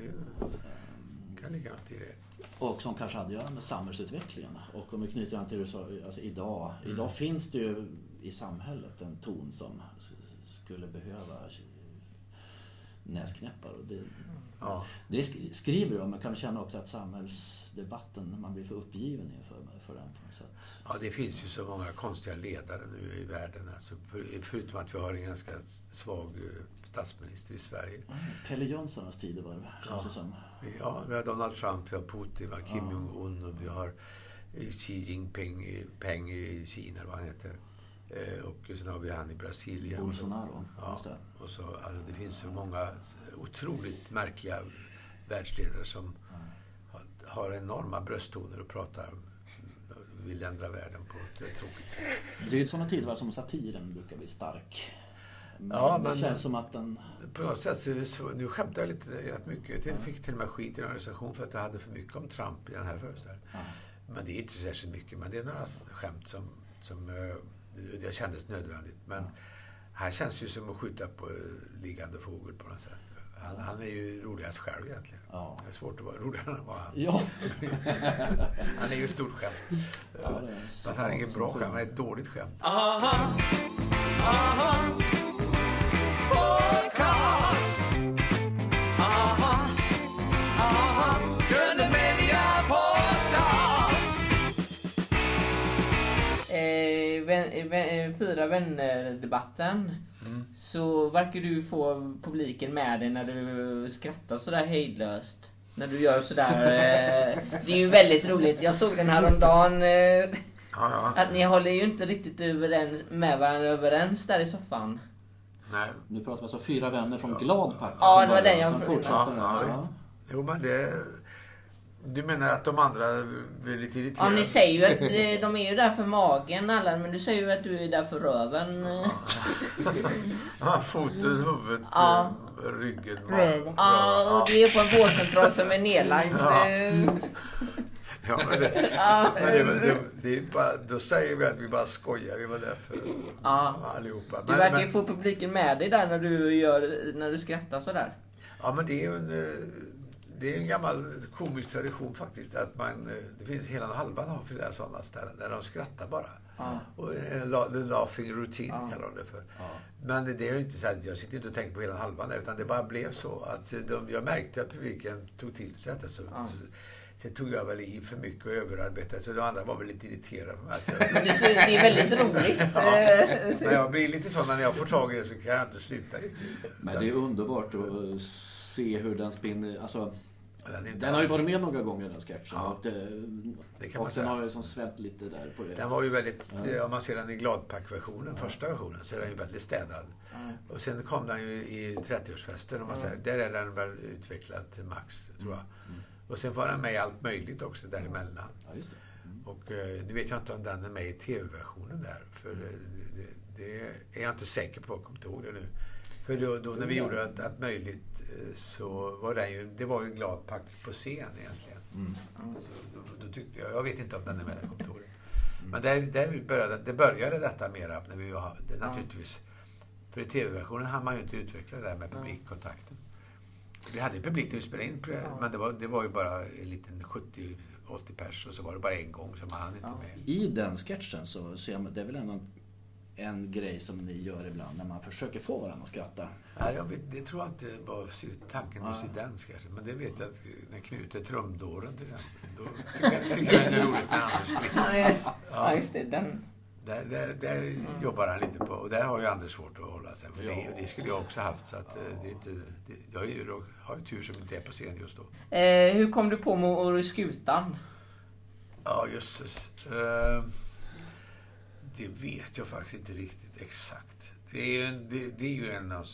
kan ligga i det. Och som kanske hade att göra med samhällsutvecklingen. Och om vi knyter an till det du sa, alltså idag. Mm. Idag finns det ju i samhället en ton som skulle behöva näsknäppar. Och det, Ja. det sk- skriver om, men kan känna också att samhällsdebatten, man blir för uppgiven inför för den på sätt? Ja, det finns ju så många konstiga ledare nu i världen. Alltså, för, förutom att vi har en ganska svag eh, statsminister i Sverige. Pelle Jönssons tid var det, känns det Ja. som. Ja, vi har Donald Trump, vi har Putin, vi har Kim. Jong-Un och vi har eh, Xi Jinping i- Peng i Kina, vad han heter. Eh, Och sen har vi han i Brasilien. Bolsonaro, Ja, och så, alltså, det finns så många otroligt märkliga världsledare som har, enorma brösttoner och pratar vill ändra världen på ett tråkigt sätt. Det är ju sådana tider va, som satiren brukar bli stark. Men Ja, det men- känns som att den... På något sätt så är det så, nu skämtar jag lite rätt mycket. Jag fick till och med skit i en organisation för att jag hade för mycket om Trump i den här föreställningen. Ja. Men det är inte särskilt mycket. Men det är några skämt som, som eh, det kändes nödvändigt. Men han känns ju som att skjuta på eh, liggande fågel på något sätt. Han, han är ju roligast själv egentligen. Ja. Det är svårt att vara roligare än vad han. Ja. *laughs* Han är ju ett stort skämt. Ja, det är Fast han är inget bra skämt, han är ett dåligt skämt. Podcast. Aha. Aha. Gröna Media Podcast. Eh, vän, vän, fyra vänner-debatten. Så verkar du få publiken med dig när du skrattar sådär hejdlöst. När du gör sådär. Eh, det är ju väldigt roligt. Jag såg den här om dagen. Eh, att ni håller ju inte riktigt överens, med varandra överens där i soffan. Nej. Nu pratar vi alltså fyra vänner från Gladpack. Ja, det var början. den jag fortsätter Ja, ja, visst. Jo, men det... Du menar att de andra blir lite Ja, irriterade? ni säger ju att eh, de är ju där för magen alla, men du säger ju att du är där för röven. eh. *laughs* Ja, foten, huvudet, Ja. eh, ryggen, Röven. Ja, och du är på en vårdcentral som är nedlagd. Ja. Eh. Ja, men det, Ja. men det, det, det är bara, då säger vi att vi bara skojar. Vi var där för Ja. allihopa. Du Men, verkar ju få publiken med dig där när du, gör, när du skrattar sådär. ja, men det är ju en, eh, det är en gammal komisk tradition faktiskt. Att man, eh, det finns hela halvan har flera sådana ställen där de skrattar bara. Ja. Och la- the laughing routine Ja. kallar de det för. Ja. Men det är ju inte så att jag sitter inte och tänker på hela halvan utan det bara blev så att de, jag märkte att publiken tog till sig detta. Så, Ja. så, sen tog jag väl i för mycket och överarbetade, så de andra var väl lite irriterade på mig. *laughs* Men det, är det väldigt *laughs* roligt. *laughs* Ja. eh, jag blir lite så när jag får tag i det så kan jag inte sluta. Men det är underbart att se hur den spinner. Alltså, den, den har ju varit med några gånger den sketchen. Ja. Och, det, Det kan och man den säga. har ju som svett lite där på det. Den var ju väldigt, om man ser den i Gladpack-versionen, första versionen, så är den ju väldigt städad. Och sen kom den ju i 30-årsfesten, om man säger. Där är den väl utvecklad till max, tror jag. Och sen var den med i allt möjligt också däremellan. Ja, just det. Och eh, nu vet jag inte om den är med i tv-versionen där. För eh, det, det är jag inte säker på, jag kommer inte ihåg det nu. För då, då när vi gjorde allt, allt möjligt eh, så var det ju, det var ju Gladpack på scen egentligen. Så då, då tyckte jag, jag vet inte om den är med, jag kommer inte ihåg det. Men där, där började, det började detta mera när vi var, det, naturligtvis. För i tv-versionen hann man ju inte utveckla det där med publikkontakten. Vi hade ju publik när vi spelade in, men det var, det var ju bara en liten 70-80 pers och så var det bara en gång så man hann inte med. I den sketchen så ser man, det är väl ändå en, en grej som ni gör ibland när man försöker få varandra att skratta. Ja, jag vet, det tror jag inte var tanken just i den sketchen. Men det vet jag att när Knut är trumdåren till exempel. Då tycker *laughs* jag, tycker jag det är roligt när Anders Ja, springer. ja, just det. Den. Där, där, där jobbar han lite på. Och där har ju Anders svårt att hålla sig. För det, Ja. och det skulle jag också haft. Så att, eh, det är inte, det, jag har ju, har ju tur som inte är på scen just då. Eh, hur kom du på Mor Skutan? Ja, jösses. Uh, det vet jag faktiskt inte riktigt exakt. Det är ju en, det, det är ju en av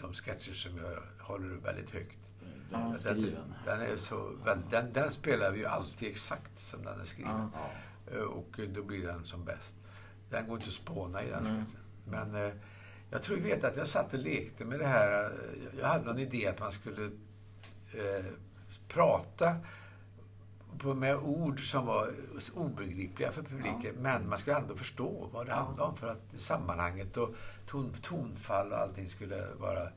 de sketcher som jag håller väldigt högt. Den, skriven. den, är så, väl, den, den spelar vi ju alltid exakt som den är skriven. Ja. Ja. Eh, Och då blir den som bäst. Den går inte att spåna i den sketchen. Men eh, jag tror, vet att jag satt och lekte med det här. eh, Jag hade någon idé att man skulle eh, prata på, med ord som var obegripliga för publiken. Men man skulle ändå förstå vad det handlade om. För att sammanhanget och ton, tonfall och allting skulle vara... eh,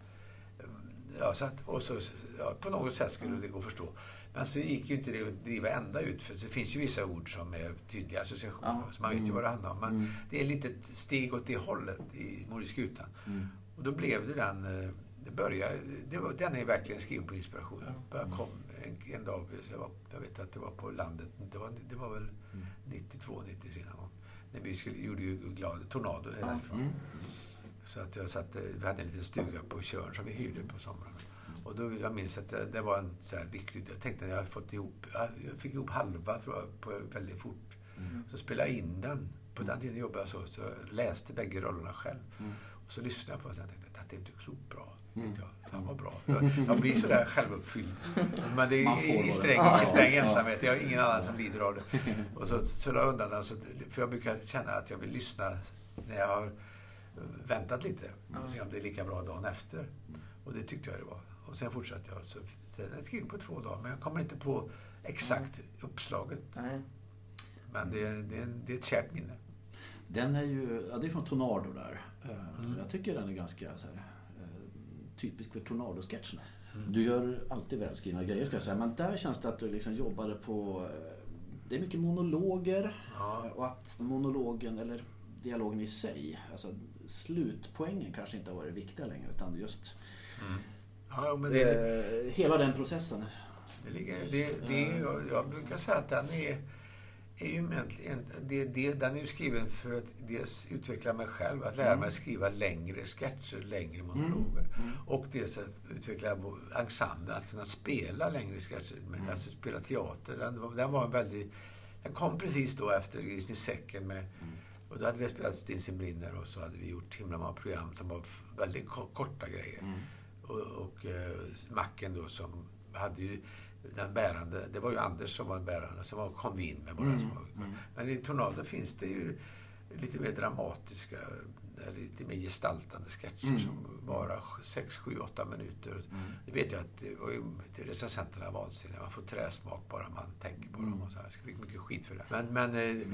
Ja, så att, och så, ja, på något sätt skulle det gå att förstå. Men så gick ju inte det att driva ända ut. För det finns ju vissa ord som är tydliga associationer. Ja. Så man vet ju vad det handlar om. Men Mm. det är lite ett steg åt det hållet i Mor i skutan. Mm. Och då blev det den... eh, Det började, det var, den är verkligen skriven på inspiration. Jag kom en, en dag, jag, var, jag vet att det var på landet, det var, det var väl 92, 93 någon gång. När vi skulle, gjorde ju glad, Tornado är därifrån. Mm. Så att jag satt, vi hade en liten stuga på Tjörn som vi hyrde på somrarna. Och då, jag minns att det, det var en så här riktigt, jag tänkte när jag fått ihop, jag fick ihop halva tror jag, på, väldigt fort. Så spelade jag in den. På den tiden jobbade jag så, så jag läste bägge rollerna själv. Och så lyssnade jag på den och sen tänkte jag, det är inte klokt bra. tänkte Jag, Fan vad bra. Jag, jag blir sådär självuppfylld. *laughs* Men det är i, sträng, i sträng ensamhet. Jag har ingen annan som lider av det. *laughs* Och så, så la jag undan den. För jag brukar känna att jag vill lyssna när jag har väntat lite. Och se om det är lika bra dagen efter. Och det tyckte jag det var. Och sen fortsatte jag. Så, så jag skrev på två dagar. Men jag kommer inte på exakt uppslaget. Nej. Men det, det, det är ett kärt minne. Den är ju, ja det är från Tornado där. Eh, Mm. Jag tycker den är ganska så här, eh, typisk för Tornado-sketcherna. Mm. Du gör alltid välskrivna grejer ska jag säga. Men där känns det att du liksom jobbade på... eh, Det är mycket monologer. Ja. Och att monologen, eller dialogen i sig, alltså slutpoängen kanske inte har varit viktiga längre. Utan just Ja, men det, eh, hela den processen. det ligger, det, det, är- jag, jag brukar säga att den är, är ju egentligen, det, det, den är ju skriven för att dels utveckla mig själv, att lära mig att skriva längre sketcher, längre monologer. Och dels att utveckla ensemblen, att kunna spela längre sketcher, men alltså spela teater. Den, den var en väldigt, den kom precis då efter Grisen i säcken med och då hade vi spelat Stinsen brinner och så hade vi gjort himla många program som var väldigt ko- korta grejer. Och, och eh, Macken då som hade ju den bärande, det var ju Anders som var bärande, sen var, kom vi in med bara små. Men i Tornado finns det ju lite mer dramatiska, lite mer gestaltande sketcher som bara 6, 7, 8 minuter. Det vet jag att det var ju till recensenterna vansinniga. Man får träsmak bara man tänker på dem. Och så här. Jag fick mycket skit för det. Men, men eh,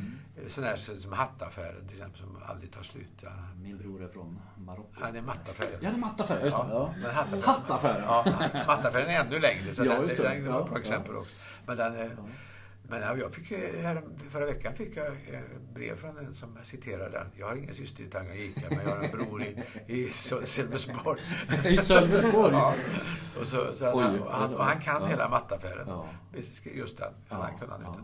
sådana här som Hattaffären till exempel som aldrig tar slut. Ja. Min bror är från Marocko. Ja, det är Mattaffären. Ja, det är mattaffär. Just det. Ja. men Hattaffären, Hattaffären. Ja, Mattaffären är ännu längre. Så Ja, den, det. den, det var ett Ja, bra exempel ja. också. Men, den, eh, men ja, jag fick, eh, här, förra veckan fick jag eh, brev från en som citerar den. Jag har ingen syster i Tanganyika, men jag har en bror i, i Sölvesborg. *laughs* I Sölvesborg? ja. Och, så, så Oj, han, och han, och han kan ja. hela Mattaffären. Ja. Just den. Ja, han kunde han ja.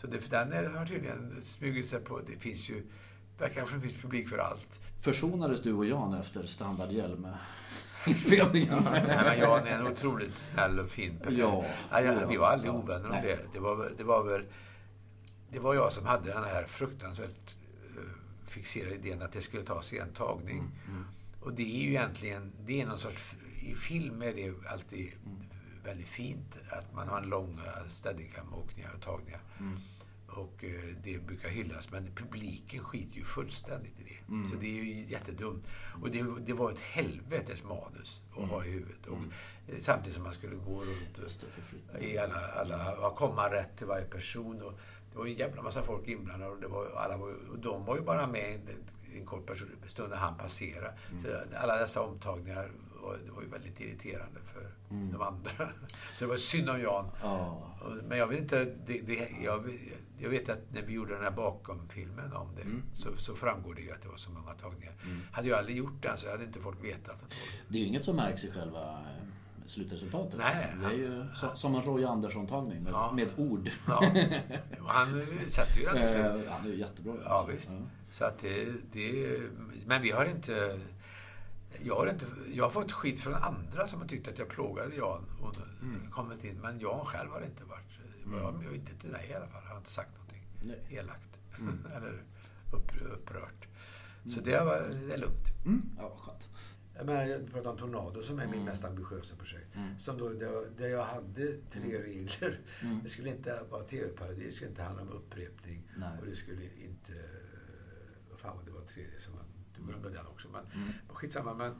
Så det, för den eh, har tydligen smugit sig på. Det finns ju, verkar som det finns publik för allt. Försonades du och Jan efter Standard Hjelm-inspelningen? Nej, men Jan är en otroligt snäll och fin person. Ja. Nej, jag- vi var aldrig Ja. ovänner om Nej. det. Det var, det var väl... Det var jag som hade den här fruktansvärt eh, fixerade idén att det skulle tas i en tagning. Mm, Och det är ju egentligen... Det är någon sorts... I film är det alltid Mm. väldigt fint att man har en lång steadicam-åkningar och tagningar. Mm. Och eh, det brukar hyllas. Men publiken skiter ju fullständigt i det. Mm. Så det är ju jättedumt. Och det, det var ett helvetes manus att ha i huvudet. Och, eh, Samtidigt som man skulle gå runt och, i alla, alla komma rätt till varje person. Och det var en jävla massa folk inblandade och, det var, alla var, och de var ju bara med en, en kort stund när han passerade. Så alla dessa omtagningar var, det var ju väldigt irriterande för de andra. *laughs* Så det var synd om Jan. Ja. Och- Men jag vet inte, det, det, jag, jag vet att när vi gjorde den här bakom-filmen om det så, så framgår det ju att det var så många tagningar. Hade jag aldrig gjort den så hade inte folk vetat. Att det är ju inget som märks i själva eh, slutresultatet. Nej, det är ju så, som en Roy Andersson-tagning med, Ja. med ord. Ja. *laughs* Han satte ju den till Eh, Han är ju jättebra. Ja, visst. Så att det, det... Men vi har inte... Jag har, inte, jag har fått skit från andra som har tyckt att jag plågade Jan och kommit in. Men Jan själv har inte varit... Mm. Jag, inte till mig i alla fall. Han har inte sagt någonting Nej. elakt. *laughs* Eller upp, upprört. Så det, var, det är lugnt. Mm. Ja, vad skönt. Jag menar, jag pratar om Tornado som är min Mm. mest ambitiösa projekt. Mm. Som då, där, där jag hade tre regler. Mm. Det skulle inte vara tv-parodi, det skulle inte handla om upprepning. Nej. Och det skulle inte... Vad fan var det var tredje som man... Du glömde den också. Men Mm. skitsamma. Men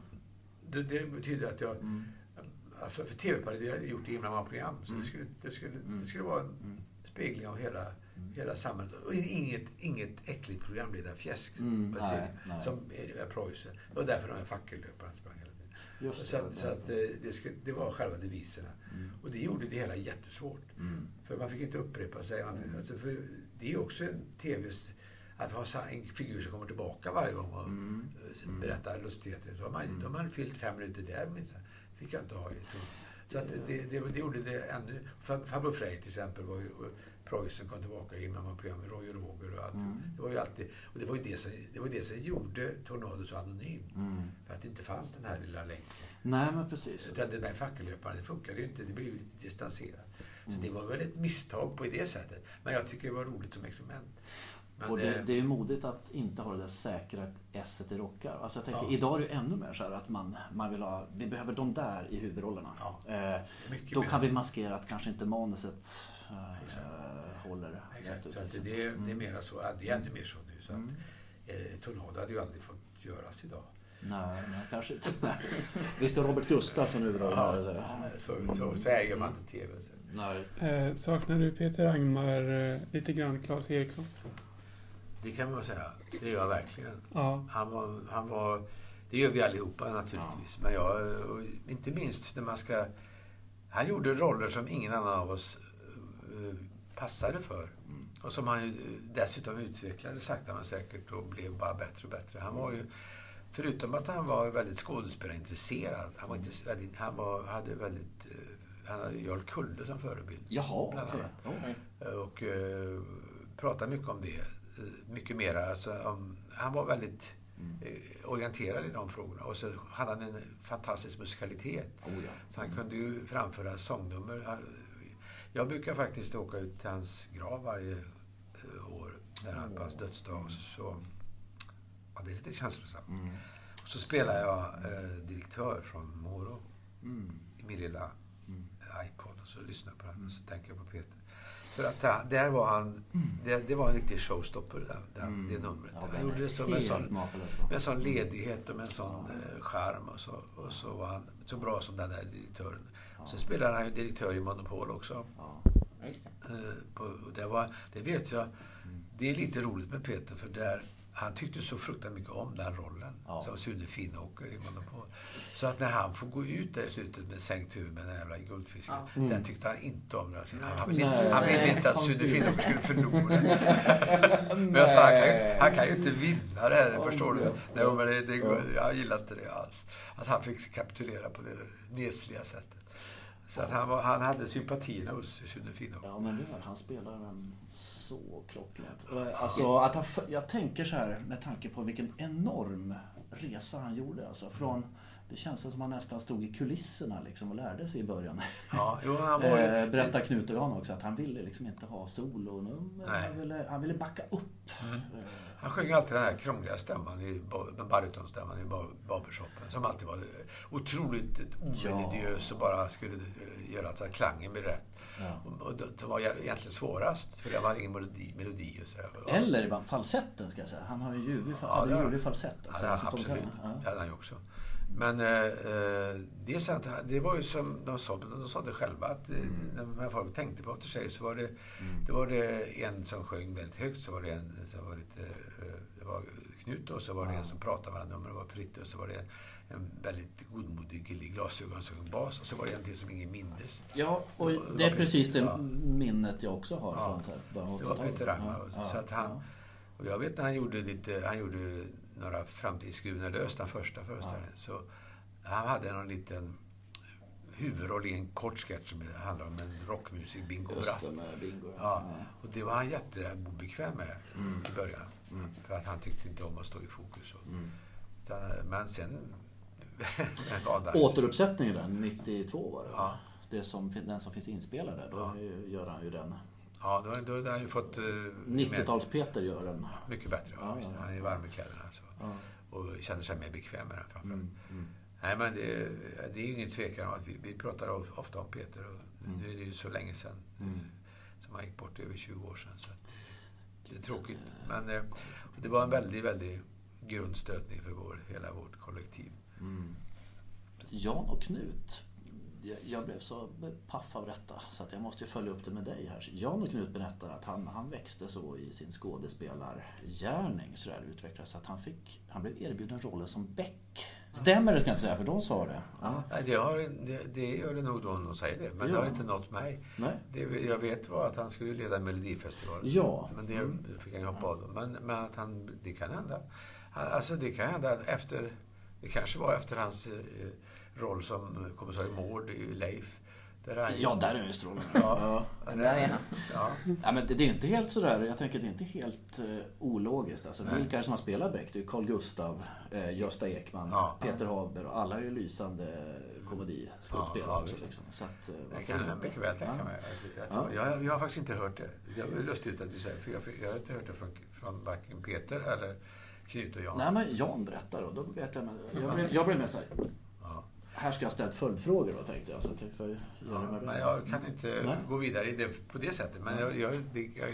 det, det betyder att jag... Mm. För, för har jag gjort i himla många program. Så Mm. det, skulle, det, skulle, Mm. det skulle vara en Mm. spegling av hela, hela samhället. Och inget, inget äckligt programledarfjäsk. Mm, nej, nej. Som Preussen. Det var därför de här fackellöparna sprang hela tiden. Just Så det. att, så att eh, det, skulle, det var själva deviserna. Mm. Och det gjorde det hela jättesvårt. Mm. För man fick inte upprepa sig. Man, alltså för det är också en TVs... Att ha en figur som kommer tillbaka varje gång och Mm. eh, berättar lustigheter. Då har man, då har man fyllt fem minuter där minsann. Fick jag inte ha. Så att det, det, det gjorde det ännu... Fa- Farbror Frej till exempel var ju... Preussen kom tillbaka innan man program med Roy och Roger och allt. Mm. Det var ju alltid... Och det var ju det som, det, var det som gjorde Tornado så anonym. Mm. För att det inte fanns den här lilla länken. Nej, men precis. Utan den där fackellöparen, det funkade ju inte. Det blev lite distanserat. Så Mm. det var väl ett misstag på det sättet. Men jag tycker det var roligt som experiment. Men, och det, det är ju modigt att inte ha det där säkra esset i rockar. Alltså jag tänker, Ja. Idag är det ju ännu mer så här att man, man vill ha, vi behöver de där i huvudrollerna. Ja. Eh, då mer. kan vi maskera att kanske inte manuset eh, Exakt. håller Exakt, ut. så liksom. det, är- det är Mm. mera så. ja, Det är ännu mer så nu. Så att, Mm. eh, Tornado hade ju aldrig fått göras idag. Nej, nej, kanske inte. *laughs* Visst är Robert Gustafsson huvudrollen här? Så, så, så äger man inte TV. Så. Nej. Eh, saknar du Peter Angmar eh, lite grann Claes Eriksson? Det kan man säga. Det gör jag verkligen. Ja. Han var, han var, det gör vi allihopa naturligtvis. Men jag, och inte minst när man ska... Han gjorde roller som ingen annan av oss eh, passade för. Och som han ju dessutom utvecklade sakta men säkert och blev bara bättre och bättre. Han var ju, förutom att han var väldigt skådespelarintresserad, han var, inte, väldigt, han var, hade väldigt... eh, Han hade Jarl Kulle som förebild. Jaha, okej. Ja. Och eh, pratade mycket om det. Mycket mera. Alltså, om, han var väldigt eh, orienterad i de frågorna. Och så hade han en fantastisk musikalitet. Oh, ja. Så han kunde ju framföra sångnummer. Jag brukar faktiskt åka ut till hans grav varje eh, år. När han på hans dödsdag. Så, ja, det är lite känslosamt. Mm. Och så spelar jag eh, direktör från Moro Mm. i min lilla Mm. iPod och så lyssnar jag på den och så tänker jag på Peter. För att där, där var han, det, det var en riktig showstopper där, där, Mm. det numret. Ja, han gjorde det som en sån, med en sån ledighet och med en sån eh, charm och så, och så var han så bra som den där direktören. Så spelade han ju direktör i Monopol också. Ja. Ja, just det. Eh, på, det, var, det vet jag, det är lite roligt med Peter för där, han tyckte så fruktansvärt mycket om den rollen. Ja. Som Sune Finnåker i Monopol. Så att när han får gå ut där i slutet med sänkt huvud med den jävla guldfisken. Ja. Den tyckte han inte om. Alltså, Han ville Nej. han ville inte att Sune Finnåker skulle förlora. *laughs* men jag sa, han kan, ju, han kan ju inte vinna det här, förstår du. Nej, men det, det, går- jag gillar inte det alls. Att han fick kapitulera på det nesliga sättet. Så att han, var, han hade sympatierna hos Sune Finnåker. Ja, men det han spelar den så klockrent. Eh, Alltså, att han, f- jag tänker så här med tanke på vilken enorm resa han gjorde. Alltså, från, det känns som han nästan stod i kulisserna liksom, och lärde sig i början. Ja, jo, han var ju... Eh, berättar Knut och Jan också att han ville liksom inte ha solonummer. Han ville, han ville backa upp. Eh, Han sjöng alltid den här krångliga stämman, i ba- den barytonstämman i ba- barbershopen. Som alltid var otroligt omelodiös och bara skulle eh, göra så att klangen blev rätt. Ja. Och, det var ju egentligen svårast, för det var ingen melodi. melodi och så. Ja. Eller falsetten ska jag säga. Han har ju ljuvlig, Ja, falsett. Ja, också. absolut. ja. Det hade han ju också. Men eh, eh, det, är det var ju som de sa, de sa det själva, att eh, Mm. när folk tänkte på efter sig så var det, det var det en som sjöng väldigt högt, så var det en som var lite, eh, det var Knut och så var det en som pratade mellan nummer, det var Fritte och så var det en, väldigt godmodig kille i glasögon som sjöng bas och så var det en till som ingen mindes. Ja, och Det det är precis det Ja. minnet jag också har Ja. från så här, Det var 80-talet. Peter Rangmar. Ja, Så att han, och jag vet när han gjorde lite, han gjorde några framtidsgudar lös, den första föreställningen. Så han hade någon liten huvudroll i en kort sketch som handlar om en rockmusik, Bingo Bratt. bingo. Ja, och det var han jätteobekväm med Mm. i början. För att han tyckte inte om att stå i fokus. Och, Mm. utan, men sen... *laughs* men där- Återuppsättningen där, 92 var det Ja. det som, den som finns inspelad där, då Ja. gör han ju den. Ja, då, då har han ju fått... eh, 90-tals-Peter gör den. Mycket bättre. Ja, Ja, ja, ja. Han är varm i kläderna. Så. Och känner sig mer bekväm med den framförallt. Mm. Mm. Nej, men det, det är ju ingen tvekan om att vi, vi pratar of- ofta om Peter. Och Mm. Nu är det ju så länge sedan Mm. som han gick bort, över 20 år sedan. Så det är tråkigt. Men eh, det var en väldigt, väldigt grundstötning för vår, hela vårt kollektiv. Mm. Jan och Knut. Jag, blev så paff av detta så att jag måste ju följa upp det med dig här. Jan och Knut berättar att han, han växte så i sin skådespelargärning så där utvecklades att han fick, han blev erbjuden rollen som Beck. Stämmer det ska jag inte säga för de sa det. Ja. Det, har, det, det gör det nog då hon säger det, men det Ja. har inte nått mig. Nej. Det jag vet var att han skulle leda Melodifestivalen. Ja. Men det Mm. fick han hoppa av. Men, men att han, det kan hända. Alltså det kan hända att efter, det kanske var efter hans eh, roll som kommissarie Mård i Leif. Där han, Ja, där är ju strålen. Ja. Ja, där är han. Ja. Ja, men det, det är inte helt sådär, jag tänker det är inte helt eh, ologiskt. Alltså, Nej. vilka är det som har spelat Beck? Det är Carl Gustav, eh, Gösta Ekman, Ja. Peter Haber och alla är ju lysande komediskådespelare Ja, också. Liksom. Så att, eh, Det kan jag mycket väl tänka mig. Jag, jag har faktiskt inte hört det. Det är lustigt att du säger för jag, jag har inte hört det från, från varken Peter eller Knut och Jan. Nej men Jan berättar och då vet jag, jag, blev, jag blev mer såhär. Här ska jag ställa följdfrågor då tänkte jag. Så jag för, Ja, men jag kan inte Nej. gå vidare i det på det sättet. Men jag, jag, det, jag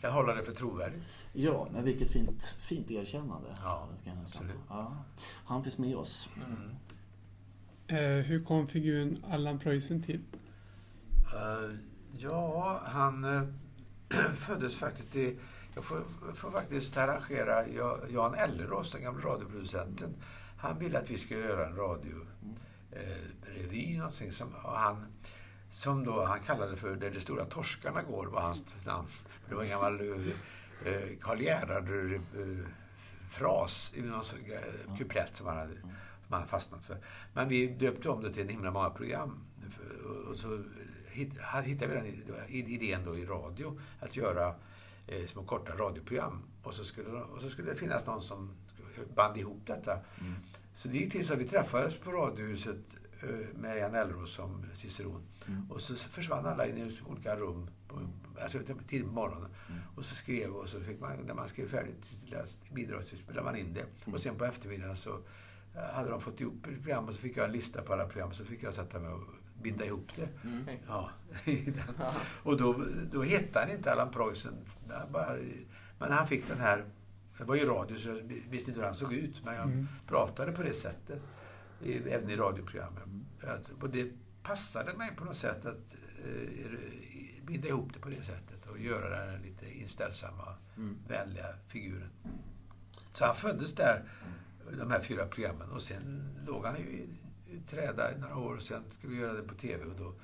kan hålla det för trovärdigt. Ja, men vilket fint, fint erkännande. Ja, kan jag säga. absolut. Ja, han finns med oss. Eh, hur kom figuren Allan Preussen till? Eh, ja, han eh, *clears throat* föddes faktiskt i... Jag får, får faktiskt arrangera Ja- Jan Ellerås, den gamla radioproducenten. Han ville att vi skulle göra en radio eh, revy, någonting som och han som då han kallade för Där de stora torskarna går var hans namn. Det var en gammal eh, eh Karl Gerhard eh, fras i någon eh, kuplett som han hade som han fastnat för. Men vi döpte om det till en himla många program. Och så hittade vi den idén då i radio att göra eh, små korta radioprogram. Och så, skulle, och så skulle det finnas någon som band ihop detta. Mm. Så det gick till så att vi träffades på Radiohuset eh, med Jan Elros som ciceron. Och så försvann alla in i olika rum på, alltså tidigt på morgonen. Och så skrev och så fick man, när man skrev färdigt sitt bidrag så spelade man in det. Och sen på eftermiddagen så eh, hade de fått ihop ett program och så fick jag en lista på alla program. Så fick jag sätta mig och binda ihop det. Okej. *laughs* Ja. Och då, då hette han inte Allan Preussen. Han bara, men han fick den här... Det var ju radio så jag visste inte hur han såg ut. Men jag Mm. pratade på det sättet. I, även i radioprogrammen. Att, och det passade mig på något sätt att eh, binda ihop det på det sättet. Och göra den här lite inställsamma, vänliga figuren. Så han föddes där, de här fyra programmen. Och sen låg han ju i, i träda i några år. Och sen skulle vi göra det på TV. Och då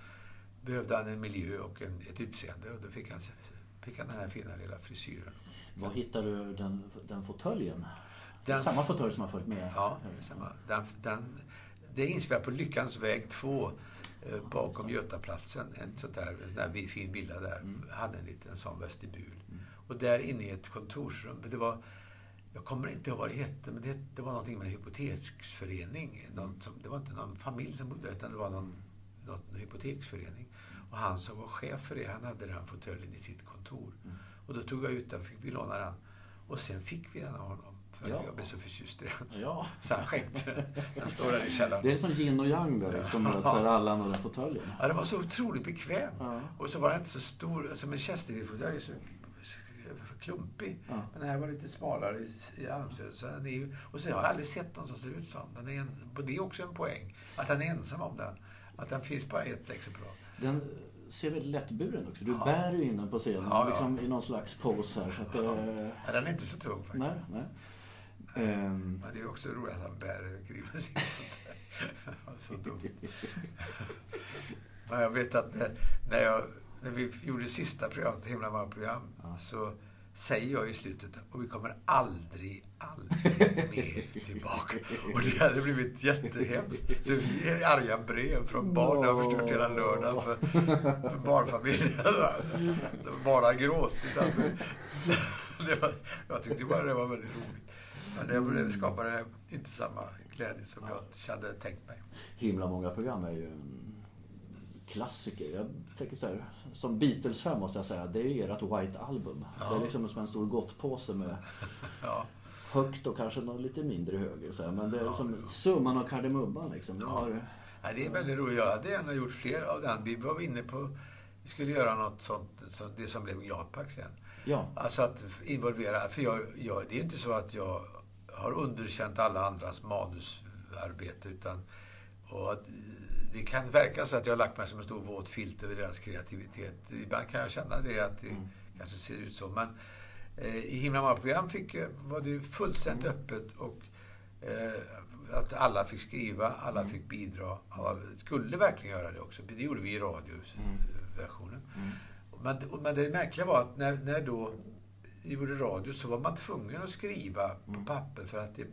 behövde han en miljö och en, ett utseende. Och då fick han, fick han den här fina lilla frisyren. Var hittar du den, den fåtöljen? Den- samma fåtölj som har följt med? Ja, samma. Den, den, det är inspelat på Lyckans väg 2 eh, bakom Götaplatsen. En sån där, en sån där fin villa där. Hade en liten sån vestibul. Och där inne i ett kontorsrum. Det var, jag kommer inte ihåg vad det hette, men det, det var någonting med en hypoteksförening. Någon som, det var inte någon familj som bodde där, utan det var någon, någon hypoteksförening. Och han som var chef för det, han hade den fåtöljen i sitt kontor. Och då tog jag ut den, fick vi låna den. Och sen fick vi den av honom. För Ja. jag blev så förtjust i den. Ja. *laughs* Så han skänkte den. Den står där i källaren. Det är som yin och yang där, som möts här Allan och den fåtöljen. Ja, den var så otroligt bekväm. Ja. Och så var den inte så stor. Som en Chesterfield-fåtölj är så klumpig. Ja. Men den här var lite smalare i, armstödet. Och så har jag aldrig sett någon som ser ut som den. Är en, det är också en poäng. Att han är ensam om den. Att den finns bara ett exemplar. Den ser väldigt lättburen också. Du Ja. bär ju in den på scenen Ja, ja. liksom i någon slags pose här. Så att, Ja, den är inte så tung faktiskt. nej, nej. Ehm, Men det är också roligt att han bär sin *laughs* Så dumt. Men *laughs* jag vet att när, när, jag, när vi gjorde sista programmet, Himla program, så säger jag i slutet och vi kommer aldrig, aldrig *laughs* mer tillbaka. Och det hade blivit jättehemskt. Så vi fick arga brev från barn. Det har förstört hela lördagen för, för barnfamiljen. *laughs* Bara *laughs* det var, jag tyckte bara det var väldigt roligt. Men det, det skapade inte samma glädje som jag hade tänkt mig. Himla många program är ju en klassiker. Jag tänker så här, som Beatles-fan måste jag säga, det är ju ert White Album. Det är liksom som en stor gottpåse med *laughs* Ja. högt och kanske något lite mindre högre. Så här. Men det är liksom summan av kardemumman liksom. Har, Ja, det är väldigt roligt. Jag hade gärna gjort fler av den. Vi var inne på vi skulle göra något sånt, så det som blev Gladpack sen. ja, Alltså att involvera, för jag, jag, det är inte så att jag har underkänt alla andras manusarbete utan och det kan verka så att jag har lagt mig som en stor våt filt över deras kreativitet. Ibland kan jag känna det att det kanske ser ut så. Men eh, i Himla många program fick, var det fullständigt öppet och eh, att alla fick skriva, alla fick bidra. Ja, skulle verkligen göra det också. Det gjorde vi i radioversionen. Men, men det märkliga var att när, när då gjorde radio så var man tvungen att skriva på papper för att det,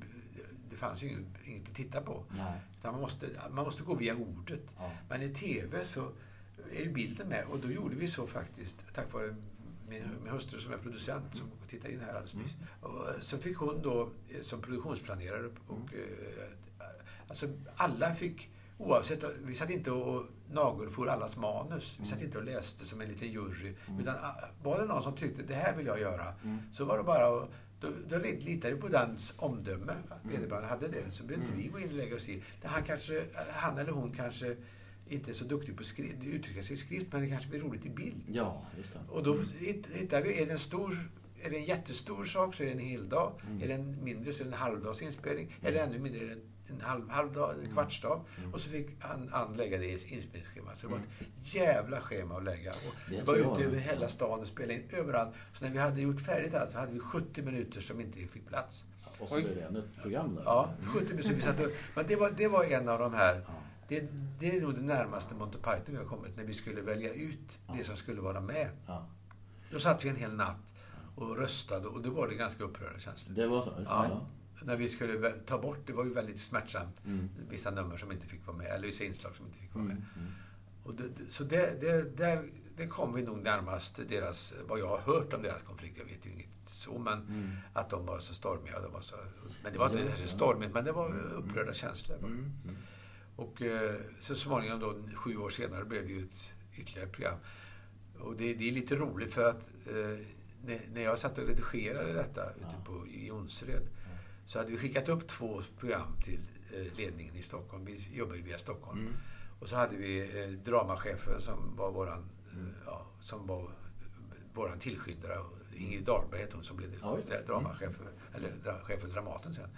det fanns ju inget, inget att titta på. nej. Utan man, måste, man måste gå via ordet. Ja. Men i TV så är ju bilden med och då gjorde vi så faktiskt tack vare min, min hustru som är producent som tittade in här alldeles nyss. Och så fick hon då eh, som produktionsplanerare och eh, alltså alla fick Oavsett, vi satt inte och nagelfor allas manus. Vi satt inte och läste som en liten jury. Utan ah, var det någon som tyckte det här vill jag göra, så var det bara att då, då litade vi på dens omdöme. Vederbörande hade det. Så behövde inte vi gå in och lägga oss i. Han, kanske, han eller hon kanske inte är så duktig på att uttrycka sig i skrift, men det kanske blir roligt i bild. Ja, just det. Och då hitt- hittar vi, är det en stor är det en jättestor sak så är det en hel dag. Är det en mindre så är det en halvdags inspelning. Är det ännu mindre är det en, en halv, halv dag, en kvarts dag. Och så fick han, han lägga det i inspelningsschemat. Så det var ett jävla schema att lägga. Och Det var ute över hela stan och spelade in överallt. Så när vi hade gjort färdigt allt så hade vi 70 minuter som inte fick plats. Och så blir det ännu ett program där. Ja, 70 minuter. Vi satt och, men det var, det var en av de här Ja. det, det är nog det närmaste Monty Python vi har kommit när vi skulle välja ut det som skulle vara med. Ja. Då satt vi en hel natt och röstade och då var det ganska upprörande känslor. Det var så? Ja. Ja. När vi skulle ta bort, det var ju väldigt smärtsamt, Mm. vissa nummer som inte fick vara med, eller vissa inslag som inte fick vara med. Mm. Mm. Och det, så det, det, där, det kom vi nog närmast deras, vad jag har hört om deras konflikt, jag vet ju inget så, men Mm. att de var så stormiga. De var så, men det var inte Ja, så ja. stormigt, men det var upprörda känslor. Mm. Mm. Och eh, så småningom då, sju år senare, blev det ju ett ytterligare program. Och det, det är lite roligt för att eh, när, jag satt och redigerade detta ute på, i Jonsered så hade vi skickat upp två program till eh, ledningen i Stockholm. Vi jobbar ju via Stockholm. Mm. Och så hade vi eh, dramachefen som var våran, eh, ja, som var våran tillskyndare. Ingrid Dahlberg hette hon som blev Ja. Mm. dramachef, för- eller dra, chef för Dramaten sen.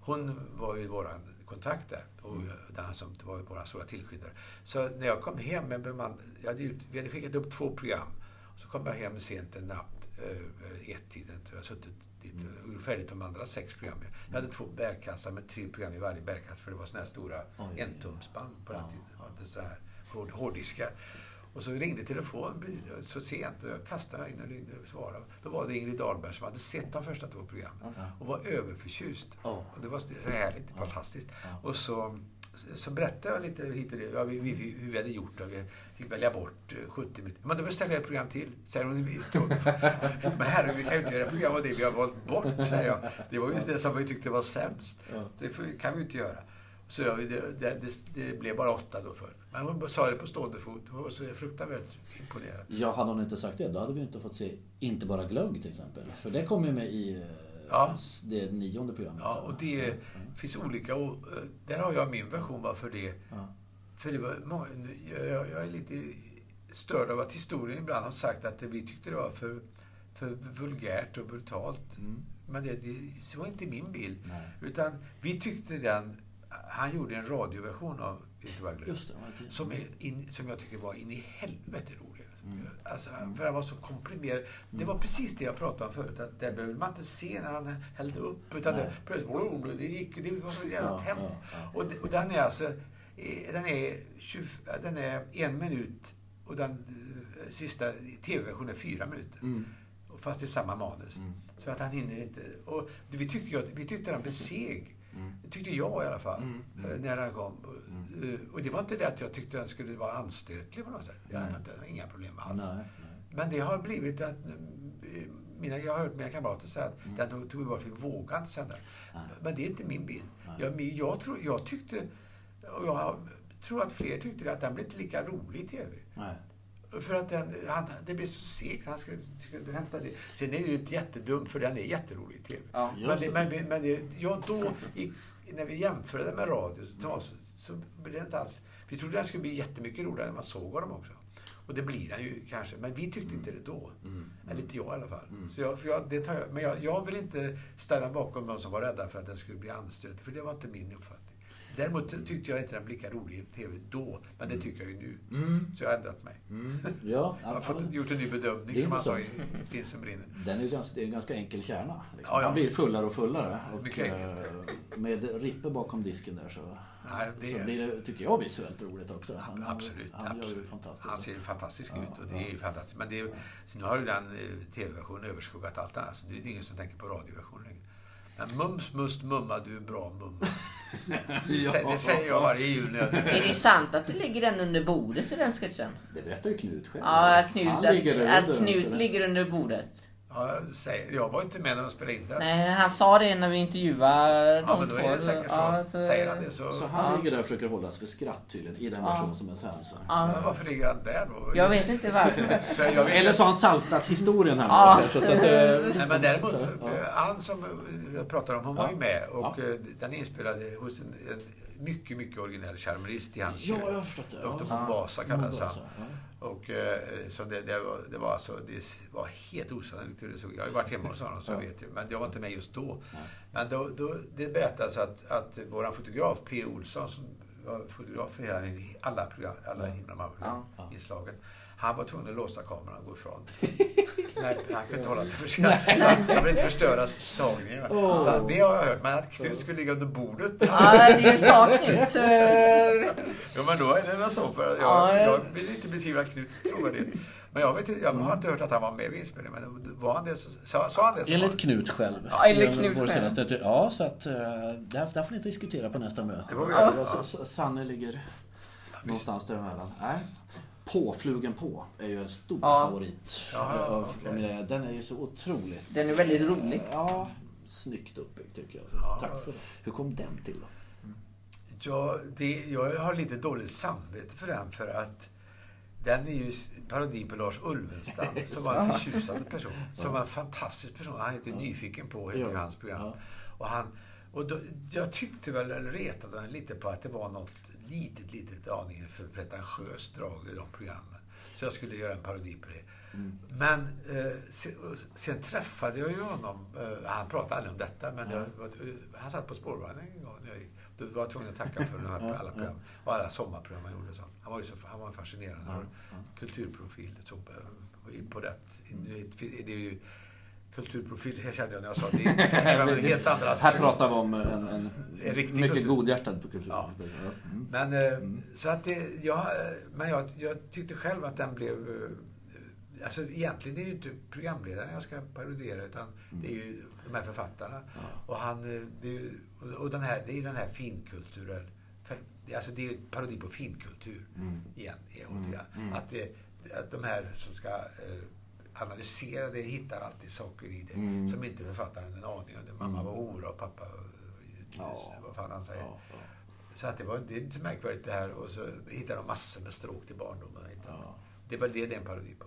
Hon var ju våran kontakt där. Och Mm. den som var våran stora tillskyndare. Så när jag kom hem med beman, jag hade, vi hade skickat upp två program. Så kom jag hem sent en natt, eh, ett-tiden. Jag har suttit dit och gjort färdigt de andra sex programmen. Jag hade två bärkassar med tre program i varje bärkasse. För det var såna här stora Oj. entumsband på den Ja. tiden. Inte så här hård, hårddiskar. Och så ringde telefonen så sent och jag kastade in och ringde och svarade. Då var det Ingrid Dahlberg som hade sett de första två programmen Ja. och var överförtjust. Ja. Och det var så härligt, fantastiskt. Ja. Och så, så berättade jag lite hit och dit, ja, vi, vi, hur vi hade gjort och vi fick välja bort eh, 70 minuter. Men då beställde jag ett program till, säger hon. i stund. *laughs* Men herre, vi kan ju inte göra ett program av det vi har valt bort, säger jag. Det var ju det som vi tyckte var sämst. Så det kan vi ju inte göra. Så jag, det, det, det, det blev bara åtta då för. Men hon sa det på stående fot. Hon var så fruktansvärt imponerad. Ja, hade hon inte sagt det, då hade vi inte fått se Inte bara glögg till exempel. För det kom ju med i eh, Ja. det nionde programmet. Ja, och det finns olika. Och, eh, där har jag min version varför det. Ja. För det var många, jag, jag är lite störd av att historien ibland har sagt att det, vi tyckte det var för, för vulgärt och brutalt. Mm. Men det, det så var inte min bild. Nej. Utan vi tyckte den... Han gjorde en radioversion av Inte bara glögg. Just det, ja, det- Som, är in, som jag tycker var in i helvete rolig. Mm. Alltså, För han var så komprimerad. Det var precis det jag pratade om förut. Att det behövde man inte se när han hällde upp. Utan Nej. det, plötsligt, det, gick, det var så jävla Ja, tempo. ja, ja. Och, och den är alltså... eh, Den är, 20, den är en minut och den eh, sista tv-versionen är fyra minuter. Mm. Fast det är samma manus. Mm. Så att han hinner inte... Och vi, tyckte, vi tyckte den blev seg. Mm. Tyckte jag i alla fall. Mm, mm. eh, När den kom. Eh, Och det var inte det att jag tyckte den skulle vara anstötlig på något sätt. Jag hade Nej. inte, inga problem alls. Nej, nej. Men det har blivit att eh, mina, jag har hört mina kamrater säga att den tog, tog bort, vi vågade inte sända. Men det är inte min bild. Jag, jag, tror, jag tyckte, och jag tror att fler tyckte det, att den blev inte lika rolig i TV. För att den, han, det blev så segt. Han skulle, skulle hämta det. Sen är det ju jättedumt, för den är jätterolig i TV. Ja. Men, det, men, men det, ja, då, i, när vi jämförde med radio, så, så, blev det inte alls... Vi trodde den skulle bli jättemycket roligare när man såg honom också. Och det blir den ju kanske, men vi tyckte inte det då. Eller inte jag i alla fall. Så jag, jag, det tar jag, men jag, jag vill inte ställa bakom de som var rädda för att den skulle bli anstötig, för det var inte min uppfattning. Däremot tyckte jag inte den blev lika rolig i TV då, men det tycker jag ju nu. Så jag har ändrat mig. *laughs* Ja, Jag har fått, gjort en ny bedömning som han sa i. Stinsen brinner. Den är ju ganska, det är en ganska enkel kärna. Liksom. Ja, ja. Man blir fullare och fullare. Och, Mycket enkelt, eh, med Rippe bakom disken där så, Nej, det så blir det, tycker jag, visuellt roligt också. Han, Absolut. Han gör ju absolut. fantastiskt. Han ser ju fantastisk Ja, ut och det är ju fantastiskt. Men det är, så nu har ju den eh, tv-versionen överskuggat allt annat. Så nu är det ingen som tänker på radioversionen längre. Men mums, must, mumma, du är bra mumma. *laughs* Det sä- det säger jag varje jul. när jag- *laughs* Är det sant att det ligger den under bordet i den sketchen? Det berättar ju Knut själv. Ja, att Knut, Han ligger att, under- att Knut ligger under bordet. Ja, jag, var inte med när de spelade in det. Nej, han sa det när vi intervjuade Ja, de men då två. är det säkert så. Ja, Säger han det så... Så han ligger där och försöker hålla sig för skratt tydligen i den Ja. version som är sen. Så. Ja, Men varför ligger han där då? jag vet inte varför. *laughs* Vet Eller så har han saltat historien här. Ja. Så att, eh, Nej, men däremot, så, Ja. Ann som jag pratar om, hon var ju med och Ja. eh, den är inspelad hos en, en mycket, mycket originell charmerist i hans Ja, jag har förstått det. Ja. von Vasa kallades han. Ja. Och eh, så det, det, var, det var alltså, det var helt osannolikt hur det såg ut. Jag har ju varit hemma hos honom så jag vet ju. Men jag var inte med just då. Men då, då, det berättas att, att våran fotograf P. Olsson som var fotograf för hela, alla program, alla himla Ja. inslagen. Han var tvungen att låsa kameran och gå ifrån. *laughs* Nej, han kunde inte hålla sig för sig. Han ville inte förstöra tagningen. Åh. Så det har jag hört. Men att Knut skulle ligga under bordet. Ja, det sa Knut. så- *laughs* Ja, men då är det väl så. För jag, Ja, ja. jag vill inte betvivla Knuts trovärdighet. Men jag, vet, inte- jag har inte hört att han var med vid inspelningen. Men var han det så, sa, sa han det? så Enligt Knut själv. Ja, enligt Knut vår själv. senaste- Ja, så att eh, det här, det här får ni diskutera på nästa möte. Det var vi Ja, så- Sanne ligger någonstans däremellan. Nej. Påflugen på är ju en stor Ja. favorit. Ja, ja, menar, Den är ju så otroligt... Den är väldigt rolig. Ja, snyggt uppbyggd tycker jag. Ja. Tack för det. Hur kom den till då? Ja, det, jag har lite dåligt samvete för den för att den är ju parodi på Lars Ulvenstam *laughs* som var en förtjusande person. Som var en fantastisk person. Han heter Nyfiken på, heter Ja. hans program. Ja. Och han, och då, jag tyckte väl, eller retade mig lite på att det var något litet, litet aningen för pretentiöst drag i de programmen. Så jag skulle göra en parodi på det. Men eh, sen, sen träffade jag ju honom. Eh, han pratade aldrig om detta, men jag, var- han satt på spårvagnen en gång. när jag gick. Då var jag tvungen att tacka för de här, *laughs* alla program. Och alla sommarprogram han gjorde. Så. Han var ju så, han var en fascinerande ja. kulturprofil. Så, eh, på rätt. Det är ju kulturprofil, jag kände jag när jag sa det. Det en helt andra Här pratar vi om en, en, En riktig mycket kultur. godhjärtad kultur. Ja. Mm. Men, eh, så att det, ja, eh, men jag, jag tyckte själv att den blev... eh, Alltså egentligen är det ju inte programledaren jag ska parodiera utan det är ju de här författarna. Och, han, eh, ju- och- den här, det är ju den här finkulturell... För, alltså det är ju en parodi på finkultur Mm. igen. igen återigen. Att, det, att de här som ska eh, analysera det hittar alltid saker i det Mm. som inte författaren har en aning om. Mamma var hora och pappa... Ja. Vad fan han säger. Ja, ja. Så att det, var, det är inte så märkvärdigt det här. Och så hittar de massor med stråk till barndomen. Ja. Det var det det är en parodi på.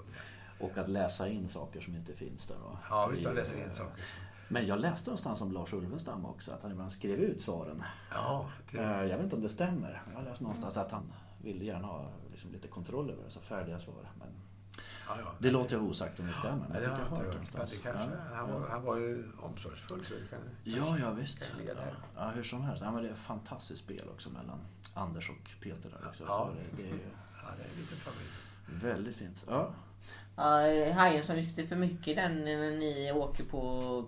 Och att läsa in saker som inte finns där. va? Ja, visst I- läser in saker. Men jag läste någonstans om Lars Ulvenstam också, att han ibland skrev ut svaren. Ja, det, Eh, Jag vet inte om det stämmer. Jag har läst någonstans att han ville gärna ha liksom lite kontroll över det, så färdiga svar. Men ja, ja. det låter jag osagt om det stämmer. Men det jag har tycker jag har hört. Men det någonstans. kanske, Ja, han, var, han var ju omsorgsfull. Så det kan, Ja, ja visst. Ja, hur som helst. Ja, men det är ett fantastiskt spel också mellan Anders och Peter där också. Ja. Så det, det är ju Ja, det är en liten familj. väldigt fint. Ja. Ja, hajen som visste för mycket den när ni åker på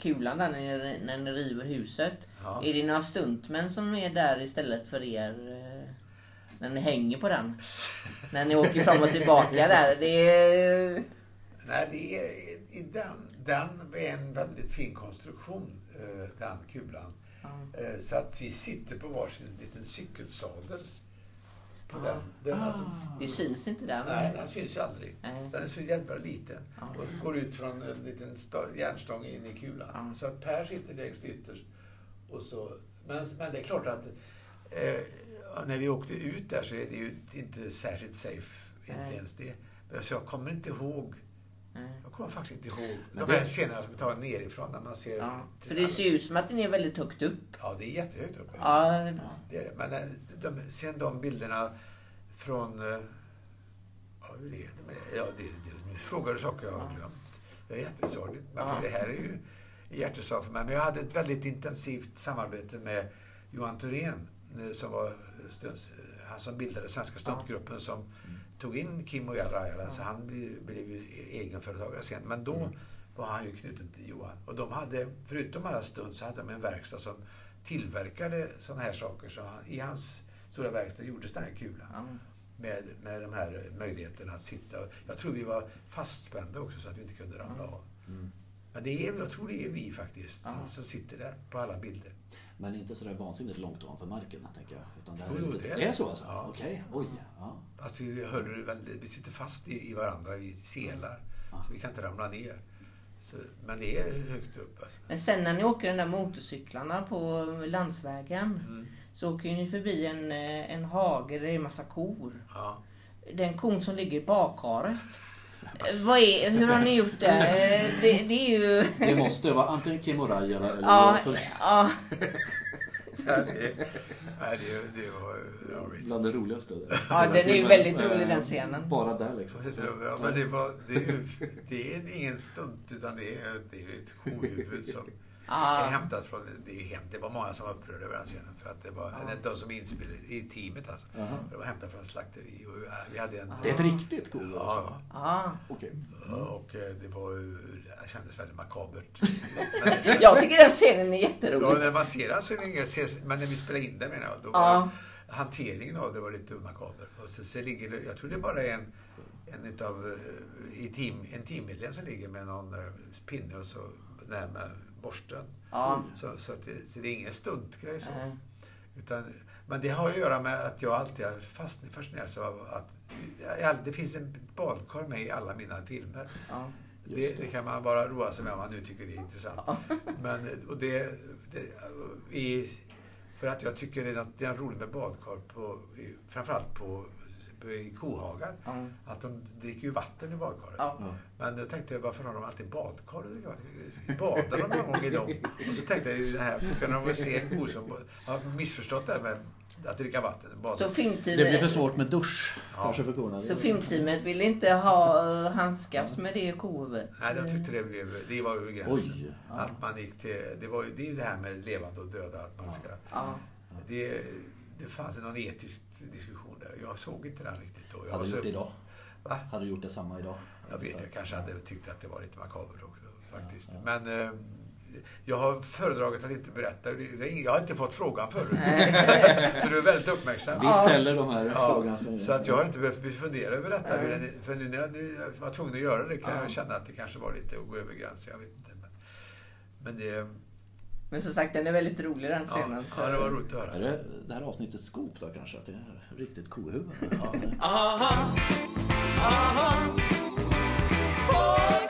kulan där när ni, när ni river huset. Ja. Är det några stuntmän som är där istället för er? eh, När ni hänger på den? När ni åker fram och tillbaka där. Det är... Nej, det är, den, den är en väldigt fin konstruktion, eh, den kulan. Eh, Så att vi sitter på varsin liten cykelsadel på den Den, alltså, Det syns inte där. nej, den syns ju aldrig. Nej. Den är så jävla liten. Ja. Och går ut från en liten järnstång in i kulan. Så att Per sitter längst ytterst. Och så, men, men det är klart att eh, när vi åkte ut där så är det ju inte särskilt safe. Inte Nej. ens det. Så jag kommer inte ihåg. Nej. Jag kommer faktiskt inte ihåg Men de det- här scenerna som är tagna nerifrån när man ser... Ja. För det ser ju ut som att den är väldigt högt upp. Ja, det är jättehögt uppe. Ja, Det är det. Men eh, de, sen de bilderna från... eh, Ja, hur är det med det? Ja, det, det, nu frågar du saker jag har Ja. glömt. Det är jättesorgligt. Men Ja. för det här är ju en hjärtesak för mig. Men jag hade ett väldigt intensivt samarbete med Johan Thorén eh, som var han som bildade Svenska stuntgruppen som tog in Kim och Rajala. Så han blev, blev egenföretagare sen. Men då var han ju knuten till Johan. Och de hade, förutom alla stunt, så hade de en verkstad som tillverkade sådana här saker. Så han, i hans stora verkstad gjordes den här kulan. ja. Med, med de här möjligheterna att sitta. Jag tror vi var fastspända också så att vi inte kunde ramla av. Mm. Men det är, jag tror det är vi faktiskt Ja. som sitter där på alla bilder. Men inte sådär vansinnigt långt ovanför marken, tänker jag. Utan det, här Jo, lite, det är det är så alltså? Ja. Okej, oj. Ja. Att vi, håller väldigt, vi sitter fast i, i varandra i selar. Ja. Så vi kan inte ramla ner. Så, men det är högt upp. Alltså. Men sen när ni åker den där motorcyklarna på landsvägen Mm. så åker ni förbi en, eh, en hage där det är massa kor. Ja. Den kon som ligger i bakharet. Eh, Vad är, hur har ni gjort det? Eh, Det, det är ju... Det måste vara antingen Kim och Rajala eller Ja, ja, *laughs* nej, det, det var... Bland det roligaste. Ja, den är ju väldigt rolig, den scenen. Bara där liksom. Ja, men det, var, det, är ju, det är ingen stunt utan det är, det är ju ett kohuvud som är ja. hämtat från... Det, är hämt, det var många som var upprörda över den scenen för att det var Ja. de som inspelade i teamet alltså. Jaha. Det var hämtat från slakteri och vi hade en... Det är ett riktigt kor Ja, alltså? ja. Okej. och eh, det var ju... Det kändes väldigt makabert. *laughs* Jag tycker den scenen är Ja, jätterolig. när man ser den så är det inget, men när vi spelade in det menar jag, då var Ja. hanteringen av det var lite makaber. Och så, så ligger det, jag tror det bara är en, en utav, eh, i team, en teammedlem som ligger med någon eh, pinne och så närmare borsten. Ja. Så, så, att det, så det är ingen stuntgrej så. Nej. Utan, men det har att göra med att jag alltid har fascinerats av att jag- det finns en badkar med i alla mina filmer. Ja. Det, det kan man bara roa sig med om man nu tycker det är intressant. Men, och det, det, i, för att jag tycker det är, något, det är roligt med badkar, på, framförallt på, i kohagar. Ja. Att de dricker ju vatten i badkaret. Ja. Men då tänkte jag, varför har de alltid badkar? och dricker vatten? Badar de någon gång i dem? Och så tänkte jag, ju det här, kunde de väl se en ko som jag har missförstått det här med att dricka vatten. Bada. Så Det blir för svårt med dusch. Ja. Kanske för korna. så filmteamet ville inte ha eh, handskas med det kohuvudet? Nej, jag tyckte det blev, det var över gränsen. Oj. Ja. Att man gick till, det, var, det är ju det här med levande och döda, att man ska Ja. Det, det fanns någon etisk diskussion där. Jag såg inte den riktigt då. Jag Hade du så- gjort det idag? Va? Hade du gjort det samma idag? Jag vet, jag kanske hade tyckt att det var lite makabert också faktiskt. Ja, Men eh, jag har föredragit att inte berätta. Jag har inte fått frågan förut. *laughs* så du är väldigt uppmärksam. Vi ställer de här Ja, frågorna. som- så att jag har inte behövt fundera över detta. Nej. För nu när jag var tvungen att göra det kan Ja. jag känna att det kanske var lite att gå över gränsen. Jag vet inte. Men, men det, men som sagt, den är väldigt rolig den scenen. Ja, det var roligt att höra. Är det, det här avsnittet skop då kanske? Att det är riktigt kohuvud? Ja. Aha! Aha! Oh!